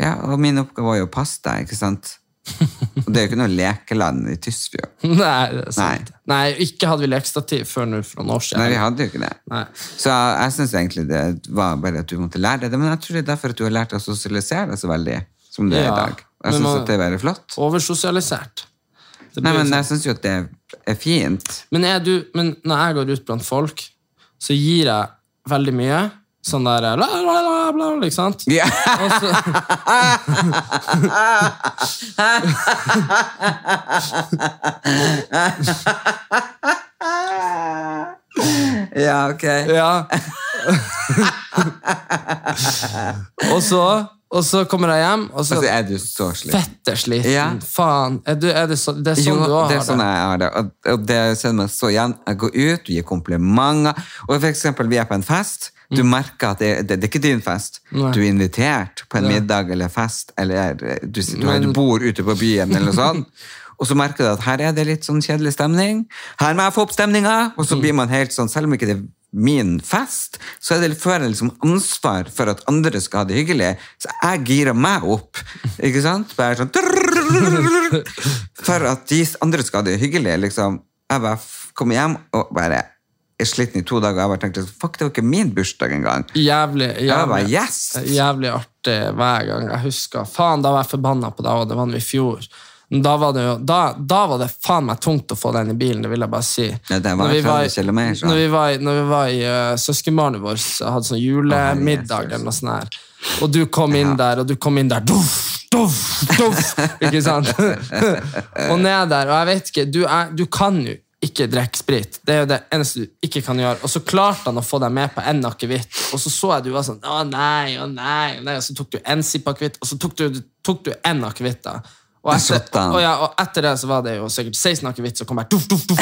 ja, og min oppgave var jo å passe deg, ikke sant? Og det er jo ikke noe lekeland i Tysfjord. Nei, det er sant. Nei. ikke hadde vi lekestativ før nå for noen år siden. Nei, vi hadde jo ikke det. Nei. Så jeg syns egentlig det var bare at du måtte lære deg det, men jeg tror det er derfor at du har lært deg å sosialisere deg så veldig som du er Ja, i dag. Jeg syns man- at det er veldig flott. Oversosialisert. Nei, men jeg syns jo at det er fint. Men, er du, men når jeg går ut blant folk, så gir jeg veldig mye. Sånn der la, bla, bla, bla, ikke sant? Ja. Og så, Ja, ok. ja. og så Og så kommer jeg hjem, og så Altså, er du så sliten? fette sliten. Ja. Faen. Er du, er det, så, det er sånn jo, du òg det har er sånn jeg har det. Og, og det kjenner meg så igjen. Jeg går ut, gir komplimenter. Og for eksempel, vi er på en fest. Du merker at det, det, det er ikke din fest. Mm. Nei. Du er invitert på en Ja. middag eller fest, eller du, du, Men- du bor ute på byen, eller noe sånt. Og så merker du at her er det litt sånn kjedelig stemning. Her må jeg få opp stemninga! Og så Mm. blir man helt sånn, selv om ikke det er min fest, så er det føler jeg liksom ansvar for at andre skal ha det hyggelig. Så jeg girer meg opp. Ikke sant? Bare sånn For at de andre skal ha det hyggelig. Liksom. Jeg bare kommer hjem og bare er sliten i to dager. Jeg bare tenkte fuck, det var ikke min bursdag engang. Jævlig, jævlig, gjest. jævlig artig hver gang jeg husker. Faen, da var jeg forbanna på deg, og det var nå i fjor. Da var, det jo, da, da var det faen meg tungt å få den i bilen, det vil jeg bare si. Ja, Når vi 30 kilometer. Når vi var, i- når vi var i uh, søskenbarnet vårt, hadde sånn julemiddag eller noe sånt her, og du kom inn der, og du kom inn der duff, duff, duff, ikke sant? og ned der, og jeg vet ikke, du, er, du kan jo ikke drikke sprit. Det er jo det eneste du ikke kan gjøre. Og så klarte han å få deg med på en akevitt, og så så jeg du var sånn Å nei, å nei, å nei. Og så tok du en sipp akevitt, og så tok du, tok du en akevitt. da. Og etter, og, ja, og etter det så var det jo sikkert 16 akevitt og kom bare Duff, duff, duff.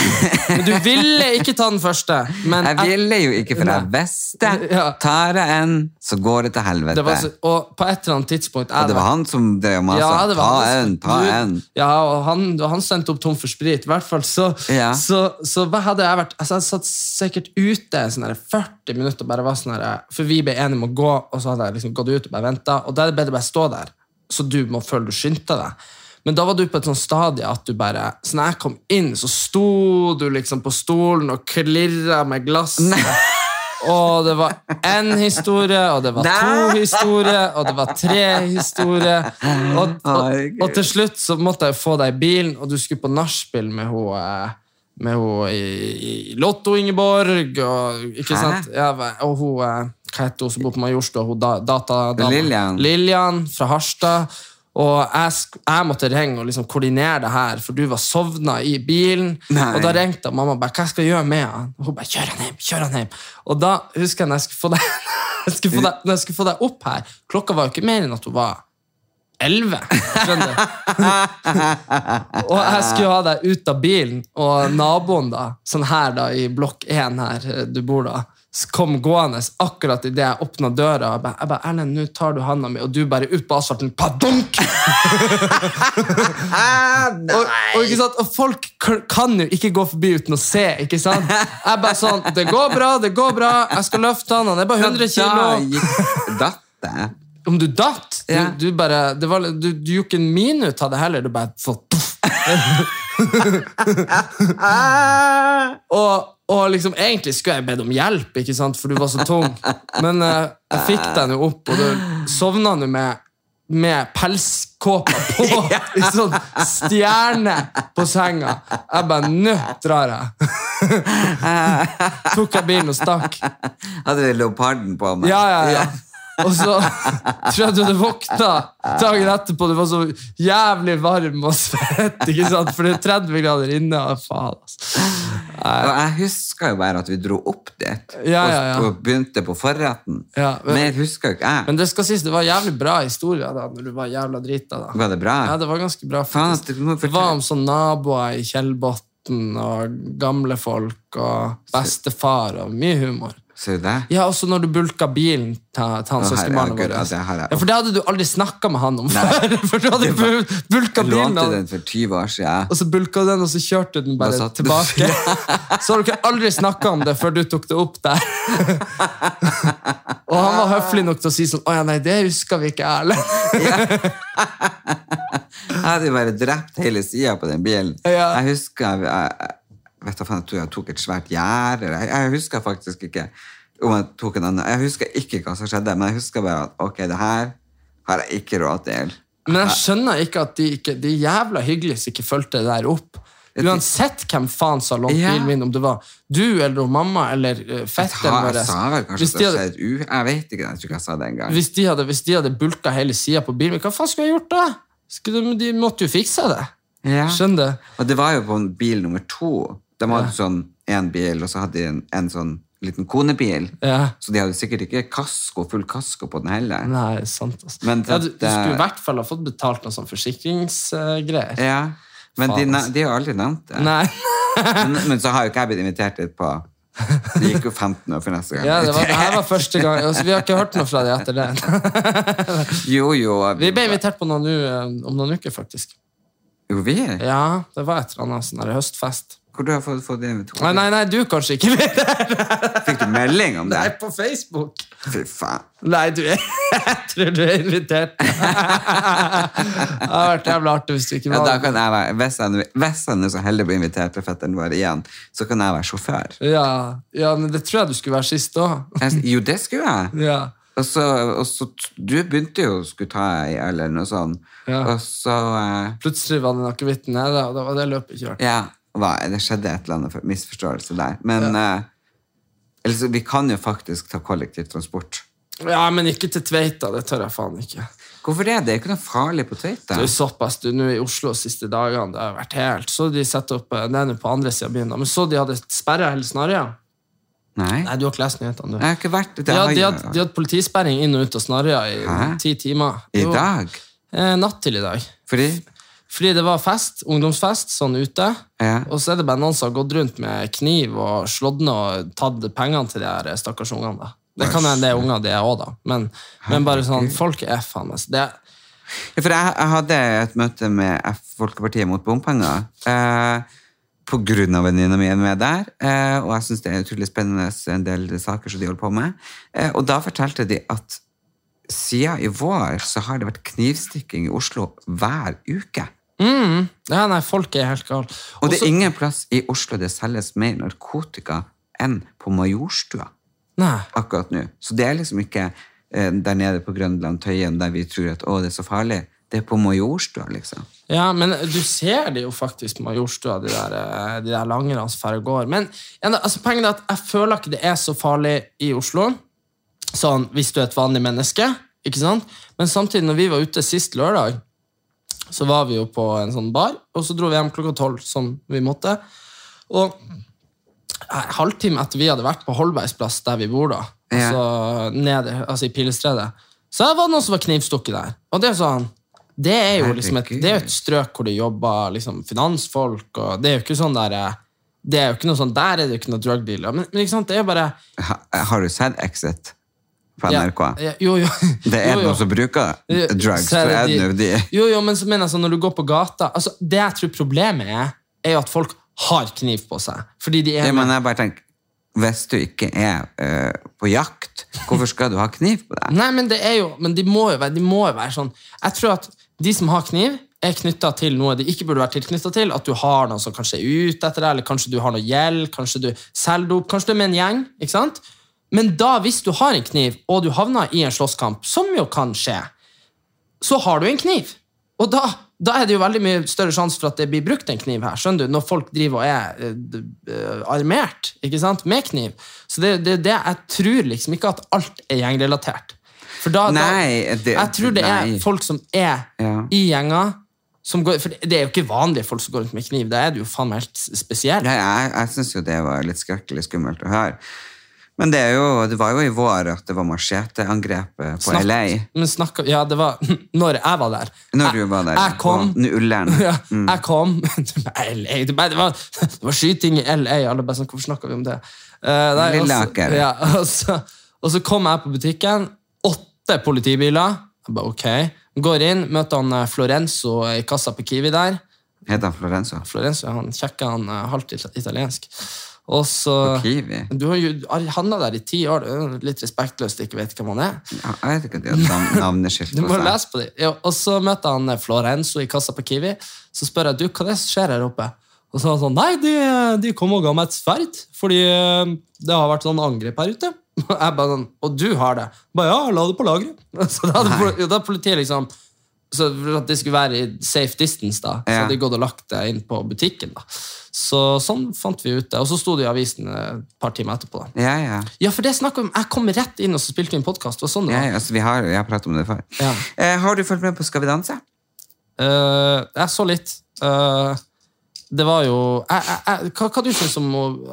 Men du ville ikke ta den første. Men Jeg ville jo ikke, for jeg er visste Ja. tar jeg en, så går det til helvete. det var så, og på et eller annet tidspunkt og det var han som drev og masa. det var ta en, ta en. Ja, og han, han sendte opp tom for sprit. I hvert fall så, Ja. så, så hva hadde jeg vært altså, Jeg satt sikkert ute sånn 40 minutter og bare var sånn For vi ble enige om å gå, og så hadde jeg liksom gått ut og bare venta. Og da er det bare stå der, så du må føle du skyndte deg. Men da var du på et sånt stadie at du bare Så når jeg kom inn, så sto du liksom på stolen og klirra med glasset. Og det var én historie, og det var to historier, og det var tre historier. Og, og, og til slutt så måtte jeg få deg i bilen, og du skulle på nachspiel med hun eh, med hun i, i Lotto Ingeborg, og, ikke Hæ? sant? Ja, og hun eh, Hva heter hun som bor på Majorstua? Hun da, datadama. Lillian. Lillian fra Harstad. Og jeg, jeg måtte ringe og liksom koordinere det her, for du var sovna i bilen. Nei. Og da ringte mamma og bare, hva skal jeg gjøre med han? Og hun bare, kjør han hjem, kjør han hjem. Og da husker jeg når jeg skulle få deg, skulle få deg, når jeg skulle få deg opp her, klokka var jo ikke mer enn at hun var elleve. Skjønner du? og jeg skulle ha deg ut av bilen, og naboen, da, sånn her da, i blokk 1 her eh, du bor da, kom gående akkurat idet jeg åpna døra. Jeg bare, jeg bare 'Erlend, nå tar du handa mi', og du bare ut på asfalten. Padunk! og, og, ikke sant? og folk kan jo ikke gå forbi uten å se. ikke sant? Jeg bare sånn 'Det går bra, det går bra. Jeg skal løfte han. Han er bare 100 Da kilo.' Om du datt? Du, du bare, det var, du, du gjorde ikke en mine ut av det heller. Du bare så, og, og liksom, egentlig skulle jeg bedt om hjelp, ikke sant? for du var så tung. Men uh, jeg fikk deg nå opp, og du sovna nå med, med pelskåpa på. I sånn stjerne på senga. Jeg bare Nå drar jeg. Tok jeg bilen og stakk. Hadde du leoparden på meg. Ja, ja, ja. Og så tror jeg du hadde våkna dagen etterpå. Du var så jævlig varm og svett, ikke sant? for det er 30 grader inne. faen, altså. Og jeg husker jo bare at vi dro opp dit Ja, ja, ja. og, begynte på forretten. Ja, men- Mer husker ikke jeg. Men det skal sies, det var jævlig bra historier da når du var jævla drita. da. Var det bra? Ja, det var ganske bra. Faen, faktisk. du Det var om sånn naboer i Kjellbotn og gamle folk og bestefar og mye humor. Ser du det? Ja, også når du bulka bilen til, til han søskenbarnet vårt. ja, jeg- Ja, for det hadde du aldri snakka med han om før. For du hadde bul- bulka Jeg bilen, lånte den for 20 år siden. og så bulka du den, og så kjørte du den bare tilbake. Så har dere aldri snakka om det før du tok det opp der. Og han var høflig nok til å si sånn Å ja, nei, det husker vi ikke, Erlend. Jeg hadde jo bare drept hele sida på den bilen. Ja. Jeg husker jeg, jeg, vet jeg tror jeg tok et svært gjerde. Jeg, jeg husker faktisk ikke om jeg tok en annen. Jeg husker ikke hva som skjedde, men jeg husker bare at ok, det her har jeg ikke råd til. Men jeg skjønner ikke at de, ikke, de jævla hyggelige som ikke fulgte det der opp. Uansett hvem faen som har lånt Ja. bilen min, om det var du eller mamma eller fetteren vår Jeg sa vel kanskje Hvis de det hadde- skjedde u... Jeg vet ikke, jeg tror ikke jeg sa det engang. Hvis de hadde, hvis de hadde bulka hele sida på bilen min, hva faen skulle jeg gjort da? De måtte jo fikse det. Ja. Skjønner du? Og det var jo på bil nummer to. De hadde sånn én bil, og så hadde de en, en sånn liten konebil. Ja. Så de hadde sikkert ikke kasko, full kasko på den heller. Nei, sant. Altså. Men ja, du, du skulle i hvert fall ha fått betalt noen sånn forsikringsgreier. Ja, men de, Faen, altså. de har jo aldri nevnt det. Nei. Men, men så har jo ikke jeg blitt invitert dit på Det gikk jo 15 år for neste gang. Ja, det, var, det her var første gang. Altså, vi har ikke hørt noe fra dem etter det. Jo, jo. Vi ble invitert på noe nå eh, om noen uker, faktisk. Jo, vi? Ja, det var et eller annet sånn høstfest. Hvor du har fått, fått det? Nei, nei, nei, du kanskje ikke det. Fikk du melding om det? Nei, på Facebook. Fy faen. Nei, du er Jeg tror du er invitert. Det hadde vært jævlig artig hvis du ikke Ja, da kan jeg være, hvis han, hvis er så heldig å bli invitert til fetteren vår igjen, så kan jeg være sjåfør. ja, ja, men det tror jeg du skulle være sist òg. Jo, det skulle jeg. Ja. Og så, og så Du begynte jo å skulle ta ei eller noe sånt. Ja. Og så uh, Plutselig var den akevitten nede, og da var det løpet kjørt. Ja, hva, det skjedde et eller annet misforståelse der. Men eh, eller så, vi kan jo faktisk ta kollektivtransport. Ja, men ikke til Tveita. Det tør jeg faen ikke. Hvorfor det? Det er ikke noe farlig på Tveita. Det er såpass du nå i Oslo de siste dagene. Det har vært helt Så de setter opp eh, Det er nå på andre sida av byen. Men så de hadde sperra hele Snarøya? Nei, Nei, du har ikke lest nyhetene, du. jeg har ikke vært det. De hadde, de, hadde, de hadde politisperring inn og ut av Snarøya i Hæ? ti timer. I Jo. dag? Eh, natt til i dag. Fordi Fordi det var fest, ungdomsfest, sånn ute. Ja. Og så er det bare noen som har gått rundt med kniv og slått ned og tatt pengene til de her stakkars ungene. da. Det kan hende det er unger, det òg, da. Men, men bare sånn, folk er faen meg det, Ja, for jeg, jeg hadde et møte med Folkepartiet mot bompenger. Eh, på grunn av venninna mi er med der. Eh, og jeg syns det er utrolig spennende en del saker som de holder på med. Eh, og da fortalte de at siden i vår så har det vært knivstikking i Oslo hver uke. Ja, nei, folk er helt gale. Og det er ingen plass i Oslo det selges mer narkotika enn på Majorstua Nei. akkurat nå. Så det er liksom ikke eh, der nede på Grønland, Tøyen, der vi tror at å, det er så farlig. Det er på Majorstua, liksom. Ja, men du ser det jo faktisk på Majorstua, de der, eh, de der langerne som fer og går. Men altså, poenget er at jeg føler ikke det er så farlig i Oslo, sånn hvis du er et vanlig menneske. ikke sant? Men samtidig, når vi var ute sist lørdag, så var vi jo på en sånn bar, og så dro vi hjem klokka tolv, som vi måtte. Og en halvtime etter vi hadde vært på Holbergsplass, der vi bor da, Ja. altså, nede, altså i Pilestredet, så var det noen som var knivstukket der. Og det er sånn Det er jo liksom et, det er et strøk hvor det jobber liksom, finansfolk, og det er jo ikke sånn der eh, det er jo ikke noe sånn, Der er det jo ikke noe drug dealer. Men, men ikke sant, det er jo bare Ha, har du sett Exit på NRK? ja, Jo, jo. Det er noen som bruker drugs, Så er det de- jo de Jo, jo, men så mener jeg sånn, når du går på gata altså, Det jeg tror problemet er, er jo at folk har kniv på seg. Fordi de er ja, men jeg bare tenker, Hvis du ikke er eh, på jakt, hvorfor skal du ha kniv på deg? Nei, men det er jo Men de må være, de må jo være sånn Jeg tror at de som har kniv, er knytta til noe de ikke burde være tilknytta til. At du har noen som kanskje er ute etter deg, eller kanskje du har noe gjeld, kanskje du selger dop, kanskje du er med en gjeng. ikke sant? Men da, hvis du har en kniv, og du havner i en slåsskamp, som jo kan skje, så har du en kniv. Og da, da er det jo veldig mye større sjanse for at det blir brukt en kniv her. skjønner du? Når folk driver og er uh, armert ikke sant? med kniv. Så det, det, det, jeg tror liksom ikke at alt er gjengrelatert. For da, Nei, det- jeg tror det er folk som er Ja. i gjenger som går, For det er jo ikke vanlige folk som går rundt med kniv. Da er det jo faen meg helt spesielt. Ja, jeg jeg syns jo det var litt skrekkelig skummelt å høre. Men det, jo, det var jo i vår at det var macheteangrepet på Snakk- LA. Men snakk, ja, det var når jeg var der. Når jeg, du var der Jeg kom, på Ullern. ja, jeg kom LA, det, var, det var skyting i LA. Alle bare sånn, Hvorfor snakker vi om det? Uh, så- Lilleaker. Ja, og, så, og så kom jeg på butikken. Åtte politibiler. Jeg bare, ok. Går inn, møter han eh, Florenzo i kassa på Kiwi der. Heter han Florenzo? Florenzo han kjekke, han halvt italiensk. Og så? Du har jo handla der i ti år. du er litt respektløst ikke vet hvem han er. Ja, jeg vet ikke de har navn- navneskilt Du må seg. lese på dem. Ja, og så møter han eh, Florenzo i kassa på Kiwi. Så spør jeg du, hva det som skjer her oppe. Og så er han sånn Nei, de, de kom og ga meg et sverd. Fordi eh, det har vært sånn angrep her ute. Jeg bare sånn, Og du har det? Bare, ja, la det på lageret. Så da hadde politiet liksom så for at det skulle være i safe distance, da, så hadde de gått og lagt det inn på butikken. da. Så Sånn fant vi ut det. Og så sto det i avisen et par timer etterpå. da. Ja, ja. Ja, for det snakket om. Jeg kom rett inn og så spilte vi inn podkast. Sånn ja, ja altså, vi har, jeg har pratet om det før. Ja. Eh, har du fulgt med på Skal vi danse? Uh, jeg så litt. Uh, det var jo jeg, jeg, jeg, hva, hva du syns om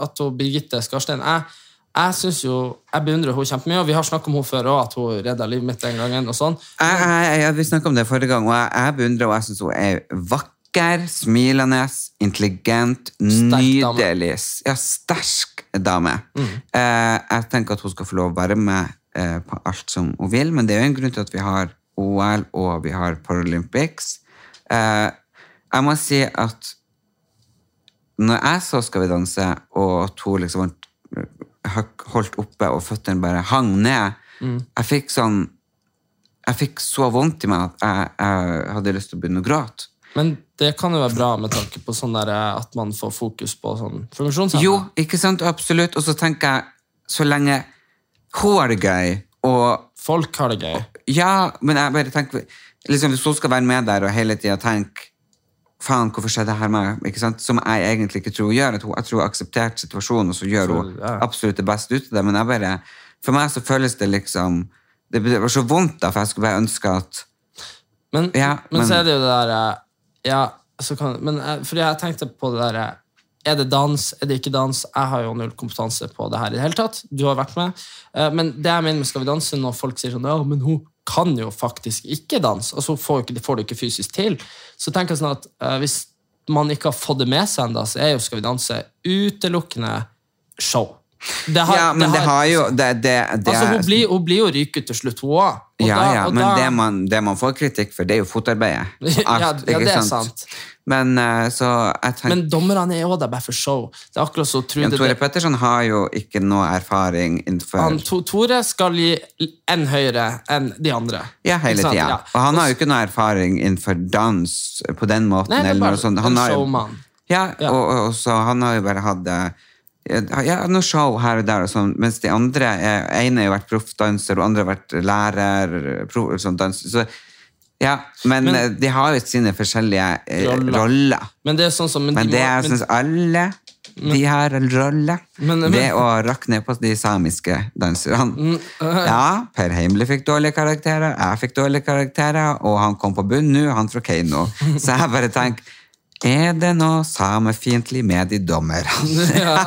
at Birgitte Skarstein? Jeg, jeg synes jo, jeg beundrer henne kjempemye, og vi har snakket om henne før også, at hun redda livet mitt den gangen. og sånn. Jeg, jeg, jeg, vi snakket om det forrige gang, og jeg, jeg beundrer og jeg synes hun er vakker, smilende, intelligent, Sterk dame. nydelig. Ja, sterk dame. Eh, jeg tenker at hun skal få lov å være med eh, på alt som hun vil, men det er jo en grunn til at vi har OL og vi har Paralympics. Eh, jeg må si at når jeg så Skal vi danse, og at hun liksom hø- holdt oppe og føttene bare hang ned, jeg fikk sånn Jeg fikk så vondt i meg at jeg, jeg hadde lyst til å begynne å gråte. Men det kan jo være bra med tanke på sånn der, eh, at man får fokus på sånn funksjonshemmede. Jo, ikke sant? Absolutt. Og så tenker jeg, så lenge hun har det gøy, og Folk har det gøy. Ja, men jeg bare tenker liksom, Hvis hun skal være med der og hele tida tenke Faen, hvorfor skjedde det her med? Ikke sant? Som jeg egentlig ikke tror hun gjør. At hun, jeg tror hun har akseptert situasjonen, og så gjør hun ja. absolutt det beste ut av det. Men jeg bare, for meg så føles det liksom Det var så vondt, da, for jeg skulle bare ønske at Men, Ja, men, men- så er det jo det der eh, Ja, så kan men, eh, Fordi jeg tenkte på det der eh, Er det dans? Er det ikke dans? Jeg har jo null kompetanse på det her i det hele tatt. Du har vært med. Men det jeg mener med Skal vi danse, når folk sier sånn Ja, men hun kan jo faktisk ikke danse. og så får, du ikke, ikke fysisk til. Så jeg sånn at uh, hvis man ikke har fått det med seg ennå, så er jo Skal vi danse utelukkende show. Det har- Ja, men det har jo det, det, det Altså, hun blir, hun blir jo ryket til slutt, hun òg. Ja, ja, men det, man, det man får kritikk for, det er jo fotarbeidet. Ja, ja, det er sant. Men eh, så tenker Men dommerne er jo der bare for show. Det er akkurat så Trude men Tore det- Petterson har jo ikke noe erfaring innenfor han, to, Tore skal gi enn høyere enn de andre. Ja, hele tida. Ja. Og han har jo ikke noe erfaring innenfor dans på den måten. Nei, det er eller noe sånt. Han en har showman. Ja, Ja. Og, og så han har jo bare hatt ja, noe show her og der, og sånn, mens de andre er, ene har vært proffdanser, og andre har vært lærer. Prof, sånn danser, Så, ja, men, Men- eh, de har jo sine forskjellige eh, Roller. roller. Men det er sånn som men Men de det må- jeg men- syns alle de har en rolle. Men- men- det å rakke ned på de samiske danserne. Mm, Ja, Per Heimli fikk dårlige karakterer, jeg fikk dårlige karakterer, og han kom på bunn nå, han fra Keiino. Så jeg bare tenker er det noe samefiendtlig med de dommerne? ja.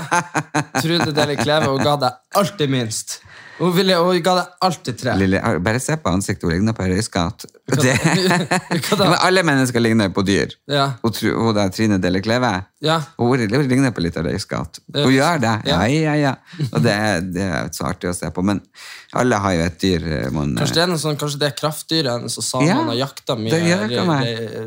Trude Deli Kleve hun ga deg alltid minst. Hun, ville, hun ga deg alltid tre. Lille, bare se på ansiktet, hun ligner på ei røyskatt. Alle mennesker ligner på dyr. Ja. Hun, hun der Trine Delle Kleve, Ja. hun, hun ligner på litt av røyskatt. Hun gjør det, ja, Ja. ja. Og det det er så artig å se på. Men alle har jo et dyr eh, man Kanskje det er noe sånn, kanskje det er kraftdyret hennes, og samene Ja, har jakta mye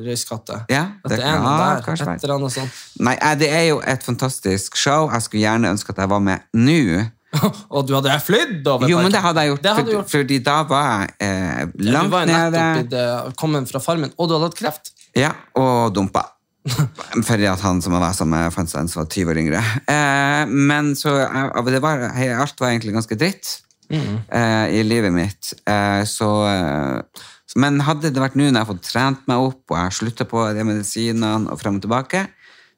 røyskatter. Ja, det det er noe der. kanskje Et eller annet sånt. Nei, eh, det er jo et fantastisk show. Jeg skulle gjerne ønske at jeg var med nå. Og du hadde flydd over Jo, men det hadde jeg gjort, Det hadde du for, gjort. fordi da var jeg eh, Ja, du langt var i nede det, kommet fra farmen, og du hadde hatt kreft. ja, og dumpa. Fordi at han som var sammen med, fant seg var 20 år yngre. Eh, men så det var, Alt var egentlig ganske dritt eh, i livet mitt. Eh, så eh, Men hadde det vært nå når jeg har fått trent meg opp, og jeg har slutta på de medisinene og frem og tilbake,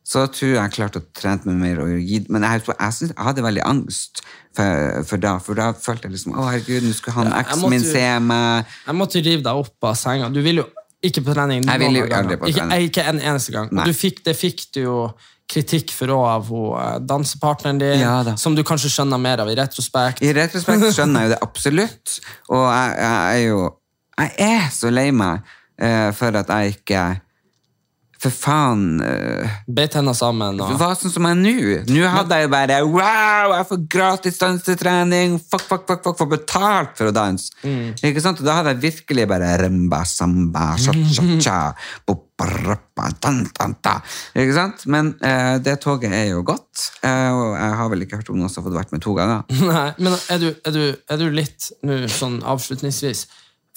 så tror jeg jeg klarte å trene meg mer. Og gi, men jeg, jeg, synes, jeg hadde veldig angst for, for da. For da følte jeg liksom Å, herregud, nå skulle han Ja, eksen min se meg. Jeg måtte rive deg opp av senga. Du vil jo ikke på trening. Jeg vil jo aldri på trening. Ikke en eneste gang. Nei. Og fikk, det fikk du jo kritikk for òg av hun, eh, dansepartneren din, Ja som du kanskje skjønner mer av i retrospekt. I retrospekt skjønner jeg jo det absolutt. Og jeg, jeg er jo Jeg er så lei meg eh, for at jeg ikke For faen uh, Beit henne sammen. Og, Hva sånn som jeg nå? Nå hadde jeg jo bare Wow, jeg får gratis dansetrening! Fuck, fuck, fuck, fuck, får betalt for å danse! Ikke sant? Og da hadde jeg virkelig bare Remba, samba, cha-cha-cha. Ikke sant? Men uh, det toget er jo godt. Uh, og jeg har vel ikke hørt om noen som har fått vært med to ganger. Nei, men er du, er du, er du litt, nå sånn avslutningsvis,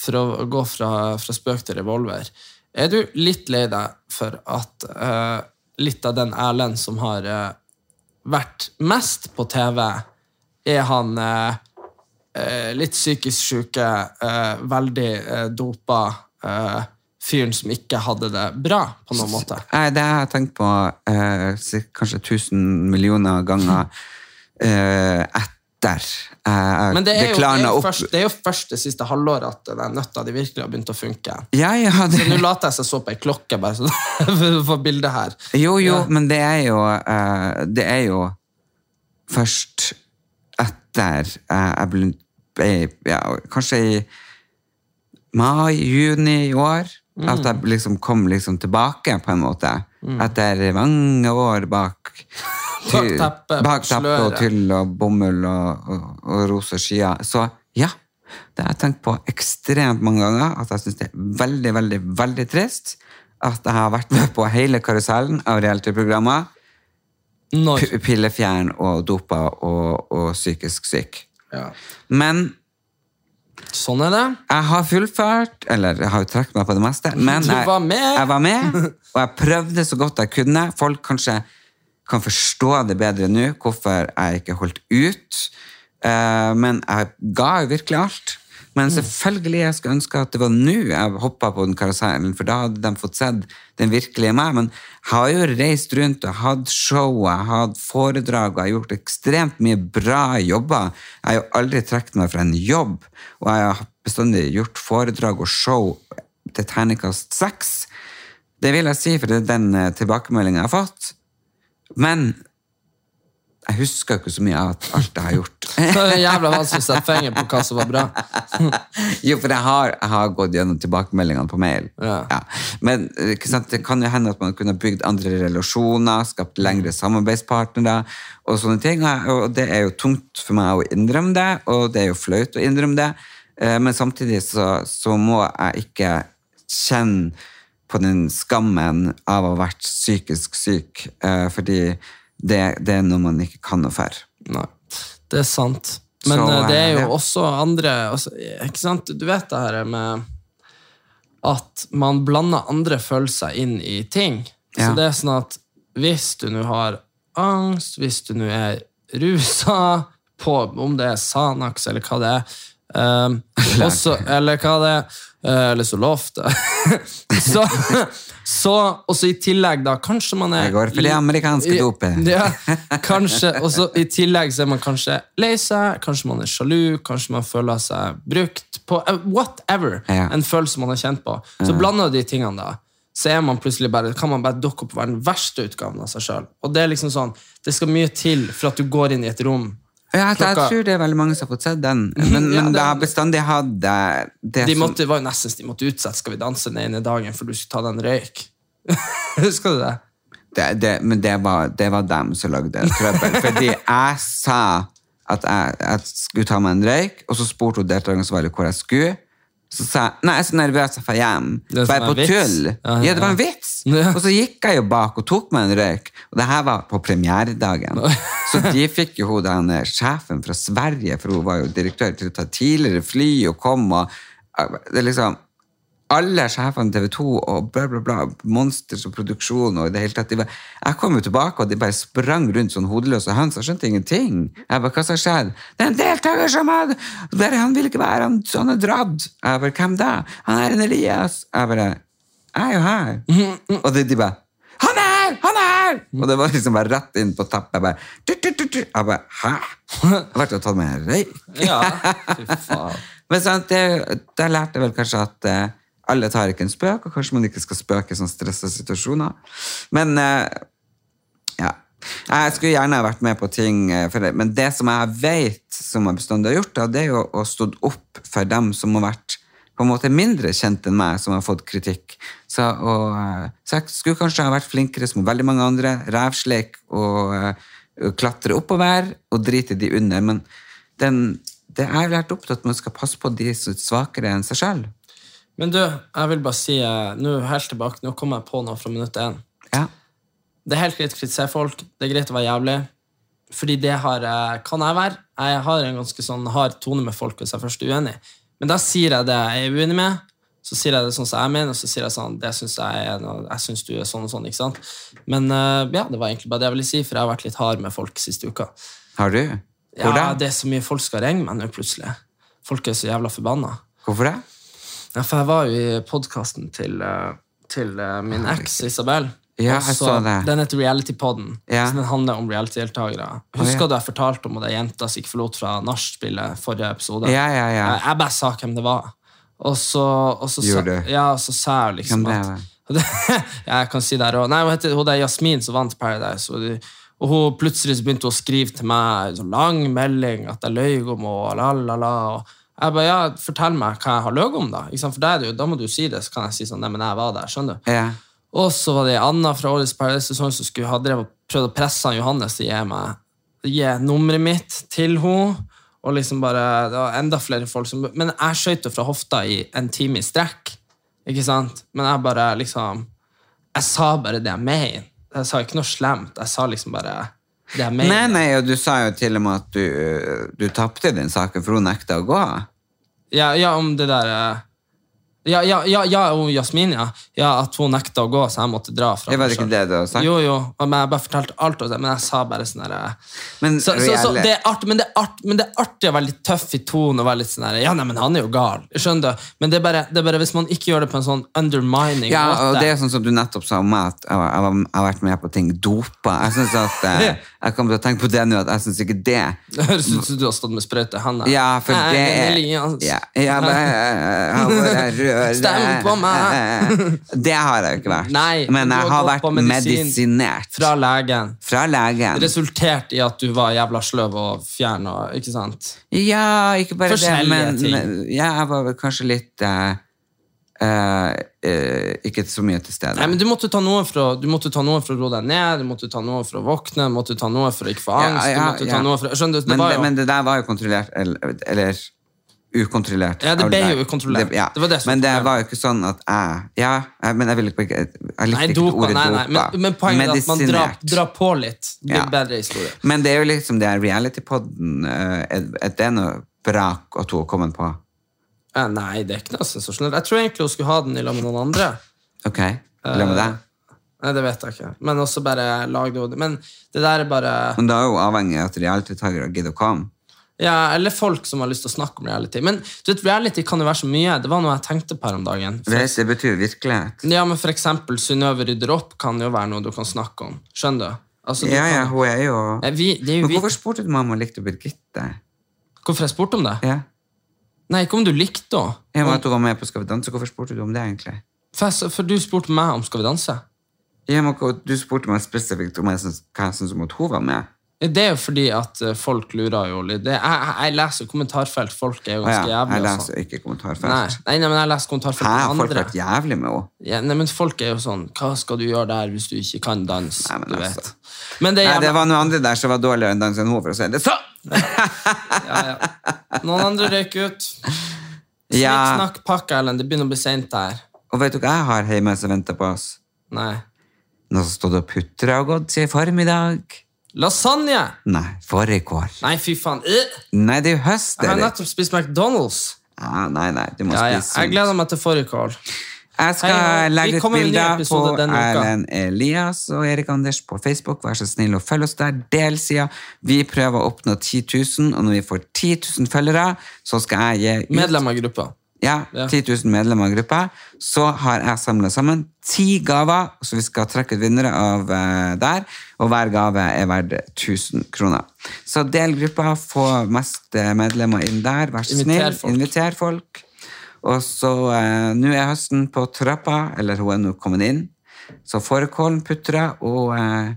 for å gå fra, fra spøk til revolver, er du litt lei deg for at uh, litt av den Erlend som har uh, vært mest på TV, er han eh, litt psykisk syke, veldig dopa fyren som ikke hadde det bra, på noen måte? Nei, det har jeg tenkt på kanskje 1000 millioner ganger eh, etter eh, Men det er, jo, det, er opp. først, det er jo først det siste halvåret at den nøtta de virkelig har begynt å funke. Ja, ja, det, Så nå later jeg seg så på ei klokke, bare så for å få bildet her. jo, jo, Ja. men det er jo uh, Det er jo først etter uh, jeg ble, ja, Kanskje i mai, juni i år. Mm. At jeg liksom kom liksom tilbake, på en måte. Etter mange år bak Bak teppet, og tyll og bomull og, og, og rosa skyer. Så ja, det har jeg tenkt på ekstremt mange ganger, at jeg syns det er veldig, veldig, veldig trist at jeg har vært med på hele karusellen av reality-programmer. Pillefjern og dopa og, og psykisk syk. Ja. Men Sånn er det. jeg har fullført, eller jeg har jo trukket meg på det meste, men jeg, var med. jeg var med, og jeg prøvde så godt jeg kunne. Folk kanskje kan forstå det bedre nå, hvorfor jeg ikke holdt ut. Eh, men jeg ga jo virkelig alt. Men selvfølgelig jeg skulle ønske at det var nå jeg hoppa på den karusellen, for da hadde de fått sett den virkelige meg. Men jeg har jo reist rundt og hatt show, jeg har hatt foredrag og jeg har gjort ekstremt mye bra jobber. Jeg har jo aldri trukket meg fra en jobb, og jeg har bestandig gjort foredrag og show til terningkast seks. Det vil jeg si, for det er den tilbakemeldinga tilbakemeldingen jeg har fått. Men jeg husker ikke så mye av alt jeg har gjort. Det er jævla vanskelig å sette fingeren på hva som var bra. jo, for jeg har, jeg har gått gjennom tilbakemeldingene på mail. Ja. Men ikke sant, det kan jo hende at man kunne bygd andre relasjoner, skapt lengre samarbeidspartnere og sånne ting. Og det er jo tungt for meg å innrømme det, og det er jo flaut å innrømme det. Eh, Men samtidig så, så må jeg ikke kjenne på den skammen av å ha vært psykisk syk, eh, fordi det, det er noe man ikke kan noe for. Nei, det er sant. Men Så, eh, det er jo ja. også andre altså, Ikke sant? Du vet det her med at man blander andre følelser inn i ting. Ja. Så det er sånn at hvis du nå har angst, hvis du nå er rusa på om det er Sanax eller hva det er, um, også, eller hva det er, eh, eller så, så også i tillegg, da, kanskje man er Jeg går for det amerikanske dopet. Ja, kanskje, og så I tillegg så er man kanskje lei seg, kanskje man er sjalu, kanskje man føler seg brukt på eh, whatever. Ja. En følelse man har kjent på. Så blander du de tingene, da. Så er man plutselig bare, kan man bare dukke opp og være den verste utgaven av seg sjøl. Liksom sånn, det skal mye til for at du går inn i et rom Ja, jeg, jeg tror det er veldig mange som har fått sett den. Men, Ja, men den- jeg har bestandig hatt eh, det De som måtte, var jo nesten de måtte utsette Skal vi danse den ene dagen for du skulle ta deg en røyk. Husker du det? det, det, Men det var, det var dem som lagde trøbbel. Fordi jeg sa at jeg, jeg skulle ta meg en røyk, og så spurte hun deltakerne hvor jeg skulle. Så sa jeg nei, jeg er så nervøs jeg får hjem. Bare på vits. tull. Ja, Ja, ja, det var en vits. Og så gikk jeg jo bak og tok meg en røyk. Og det her var på premieredagen. Så de fikk jo hun den sjefen fra Sverige, for hun var jo direktør, til å ta tidligere fly og kom Og, det liksom alle sjefene TV 2 og bla, bla, bla, Monsters og produksjon og i det hele tatt. De var, jeg kom jo tilbake, og de bare sprang rundt sånn hodeløse høns. Jeg skjønte ingenting. Jeg bare, hva som skjedde? Det er en deltaker som hadde Han vil ikke være, han, han er dratt. Jeg bare, hvem da? Han er en Elias. Jeg bare, jeg er jo her. Og de, de bare, han er her! Han er her! Og det var liksom bare rett inn på tappet. Jeg bare, «Du, du, du, du». jeg bare, hæ? Jeg har vært og tatt meg en røyk. Ja, fy faen. Men sant, det, der lærte jeg vel kanskje at eh, alle tar ikke en spøk, og kanskje man ikke skal spøke i sånne stressa situasjoner. Men eh, ja. Jeg skulle gjerne vært med på ting, eh, det, men det som jeg vet som jeg bestandig har gjort, det er jo å stå opp for dem som har vært på en måte mindre kjent enn meg, som har fått kritikk. Så, og, eh, så jeg skulle kanskje ha vært flinkere som veldig mange andre, rævsleik og og klatre oppover og drite de under. Men den, det er jo lært opp til at man skal passe på de som er svakere enn seg sjøl. Men du, jeg vil bare si eh, nå helt tilbake, nå kommer jeg på noe fra minutt én. Ja. Det er helt greit å kritisere folk. Det er greit å være jævlig. Fordi det har, eh, kan jeg være. Jeg har en ganske sånn hard tone med folk hvis jeg først er uenig. Men da sier jeg det jeg er uenig med. Så sier jeg det sånn som jeg mener, og så sier jeg sånn det synes jeg er noe, jeg synes du er sånn og sånn. ikke sant? Men eh, ja, det var egentlig bare det jeg ville si, for jeg har vært litt hard med folk siste uka. Har du? Ja, Hvor? Det er så mye folk skal ringe meg nå plutselig. Folk er så jævla forbanna. Hvorfor det? Ja, for jeg var jo i podkasten til, eh, til eh, min eks Isabel. Ja, jeg så det. Den heter Reality-podden. Ja. Så den handler om reality-deltakere. Husker du jeg fortalte om at jenta som ikke forlot fra nachspielet forrige episode? Ja, ja, ja. Jeg, bare sa hvem det var. Og så, og så, sa, ja, og så sa jeg liksom det at det, Jeg kan si det her også. Nei, Hun heter hun er Jasmin som vant Paradise. Og, de, og hun plutselig begynte hun å skrive til meg en sånn lang melding at jeg løy om henne. La, la, la. Og jeg bare, ja, Fortell meg hva jeg har løyet om, da. For det jo, da må du si det, så kan jeg si sånn Nei, men jeg var der. skjønner du? Ja. Og så var det Anna fra årets Paradise-sesong som skulle ha drevet, prøvd å presse Johannes til å gi meg gi nummeret mitt til henne. Og liksom bare, det var enda flere folk som Men jeg skøyt jo fra hofta i en time i strekk. Ikke sant? Men jeg bare liksom Jeg sa bare det jeg mener. Jeg sa ikke noe slemt. Jeg sa liksom bare. Nei, nei, og du sa jo til og med at du, du tapte den saken, for hun nekta å gå. Ja, ja, om det der eh, Ja, ja, ja, ja og Jasmin, ja. ja. At hun nekta å gå, så jeg måtte dra fra Det var ikke det du sa sagt? Jo, jo. Men jeg bare fortalte alt, men jeg sa bare sånn der Men så, så, så det er artig, men, det er art, men det er artig å være litt tøff i tonen og være litt sånn herre Ja, nei, men han er jo gal. Skjønner du? Men det er, bare, det er bare hvis man ikke gjør det på en sånn undermining Ja, og det er sånn som du nettopp sa om meg, at jeg, jeg, jeg har vært med på ting dopa. Jeg synes at jeg, Jeg kommer til å tenke på det nå, at jeg syns ikke det høres ut som du har stått med sprøyte i handa. Ja, for det er ja, jeg, men, jeg har vært rød Stem på meg. Det har jeg jo ikke vært. Nei, men jeg har vært medisin medisinert. Fra legen. Fra legen. Resultert i at du var jævla sløv og fjern. Og, ikke sant? Ja, ikke bare det, men ting. ja, jeg var vel kanskje litt uh, Uh, uh, Ikke så mye til stede. Nei, men Du måtte ta noe for å, du måtte ta noe for å roe deg ned, du måtte ta noe for å våkne, du måtte ta noe for å ikke få angst. ja, du måtte ta noe for, skjønner du, det men, jo, men det der var jo kontrollert, eller, eller ukontrollert. Ja, det ble jo ukontrollert. Det, ja. Det var det som men det var jo ikke sånn at jeg Ja, jeg- men jeg ville ikke Jeg likte Nei, ikke dopa, ordet nei, nei, dopa. men, men poenget er at man drar, drar på litt. Det blir Ja. bedre historie. Men det er jo liksom det eh, Er er det noe brak at hun har kommet på? Eh, Nei, det er ikke noe sensasjonelt. Jeg tror egentlig hun skulle ha den i lag med noen andre. Ok, la med det. Nei, det vet jeg ikke. Men også bare hun det. Men det der er bare Men da er jo avhengig av at reality-takere gidder å komme. Ja, eller folk som har lyst til å snakke om reality. Men du vet, reality kan jo være så mye. Det var noe jeg tenkte på her om dagen. For, Det, det betyr virkelighet. ja, men for eksempel Synnøve rydder opp kan jo være noe du kan snakke om. Skjønner du? Altså, du Ja, ja, hun er jo ja, vi, det er jo Men vi. hvorfor spurte du meg om hun likte Birgitte? Hvorfor jeg spurte om det? Ja. Nei, ikke om du likte henne. Ja, men at hun var med på Skal vi danse, hvorfor spurte du om det egentlig? For, for du spurte meg om Skal vi danse. Ja, men Du spurte meg spesifikt om jeg hva jeg om at hun var med. Det er jo fordi at eh, folk lurer jo litt. Det, jeg, jeg, leser kommentarfelt. Folk er jo ganske ganske jeg jævlige. og leser ikke kommentarfelt. nei, nei, men jeg leser kommentarfelt Hæ, andre. har folk vært jævlig med henne? Ja, nei, men folk er jo sånn Hva skal du gjøre der hvis du ikke kan danse? Nei, men du altså. vet. Men det Nei, det var noen andre der som var dårligere enn dansen hun, for å si det sånn. ja, ja. Noen andre røyk ut. Snikk, Ja, snakk, pakk, Erlend. Det begynner å bli seint der. og vet du hva jeg har hjemme som venter på oss? Nei. Noen som stod og putra og gått siden i formiddag. Lasagne! Nei, fårikål. Nei, fy faen. Øh! Nei, det er jo høst, Jeg har Erik. nettopp spist McDonald's. Ja, nei, nei, du må Ja, ja. spise Jeg gleder meg til fårikål. Jeg skal Hei, hei. Vi legge ut kommer med en ny bilder på episode denne uka. Erlend Elias og Erik Anders på Facebook. Vær så snill og følg oss der. Del sida. Vi prøver å oppnå 10 000, og når vi får 10 000 følgere, så skal jeg gi ut Medlem av gruppa. Ja, Ja. 10 000 medlemmer av gruppa. Så har jeg samla sammen ti gaver, så vi skal trekke ut vinnere av eh, der. Og hver gave er verdt 1000 kroner. Så del gruppa, få mest eh, medlemmer inn der. Vær så Inviter snill. folk. Inviter folk. Og så eh, Nå er høsten på trappa, eller hun er nå kommet inn. Så fårikålen putrer, og eh,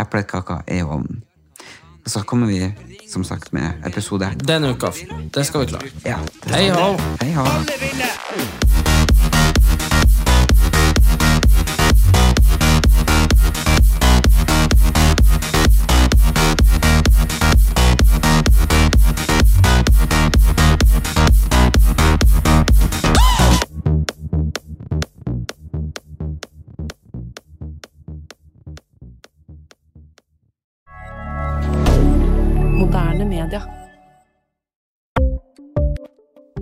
eplekaka er i ovnen. Og så kommer vi, som sagt, med episode. Denne uka. Det skal vi klare. Ja. Hei ho! Hei ha.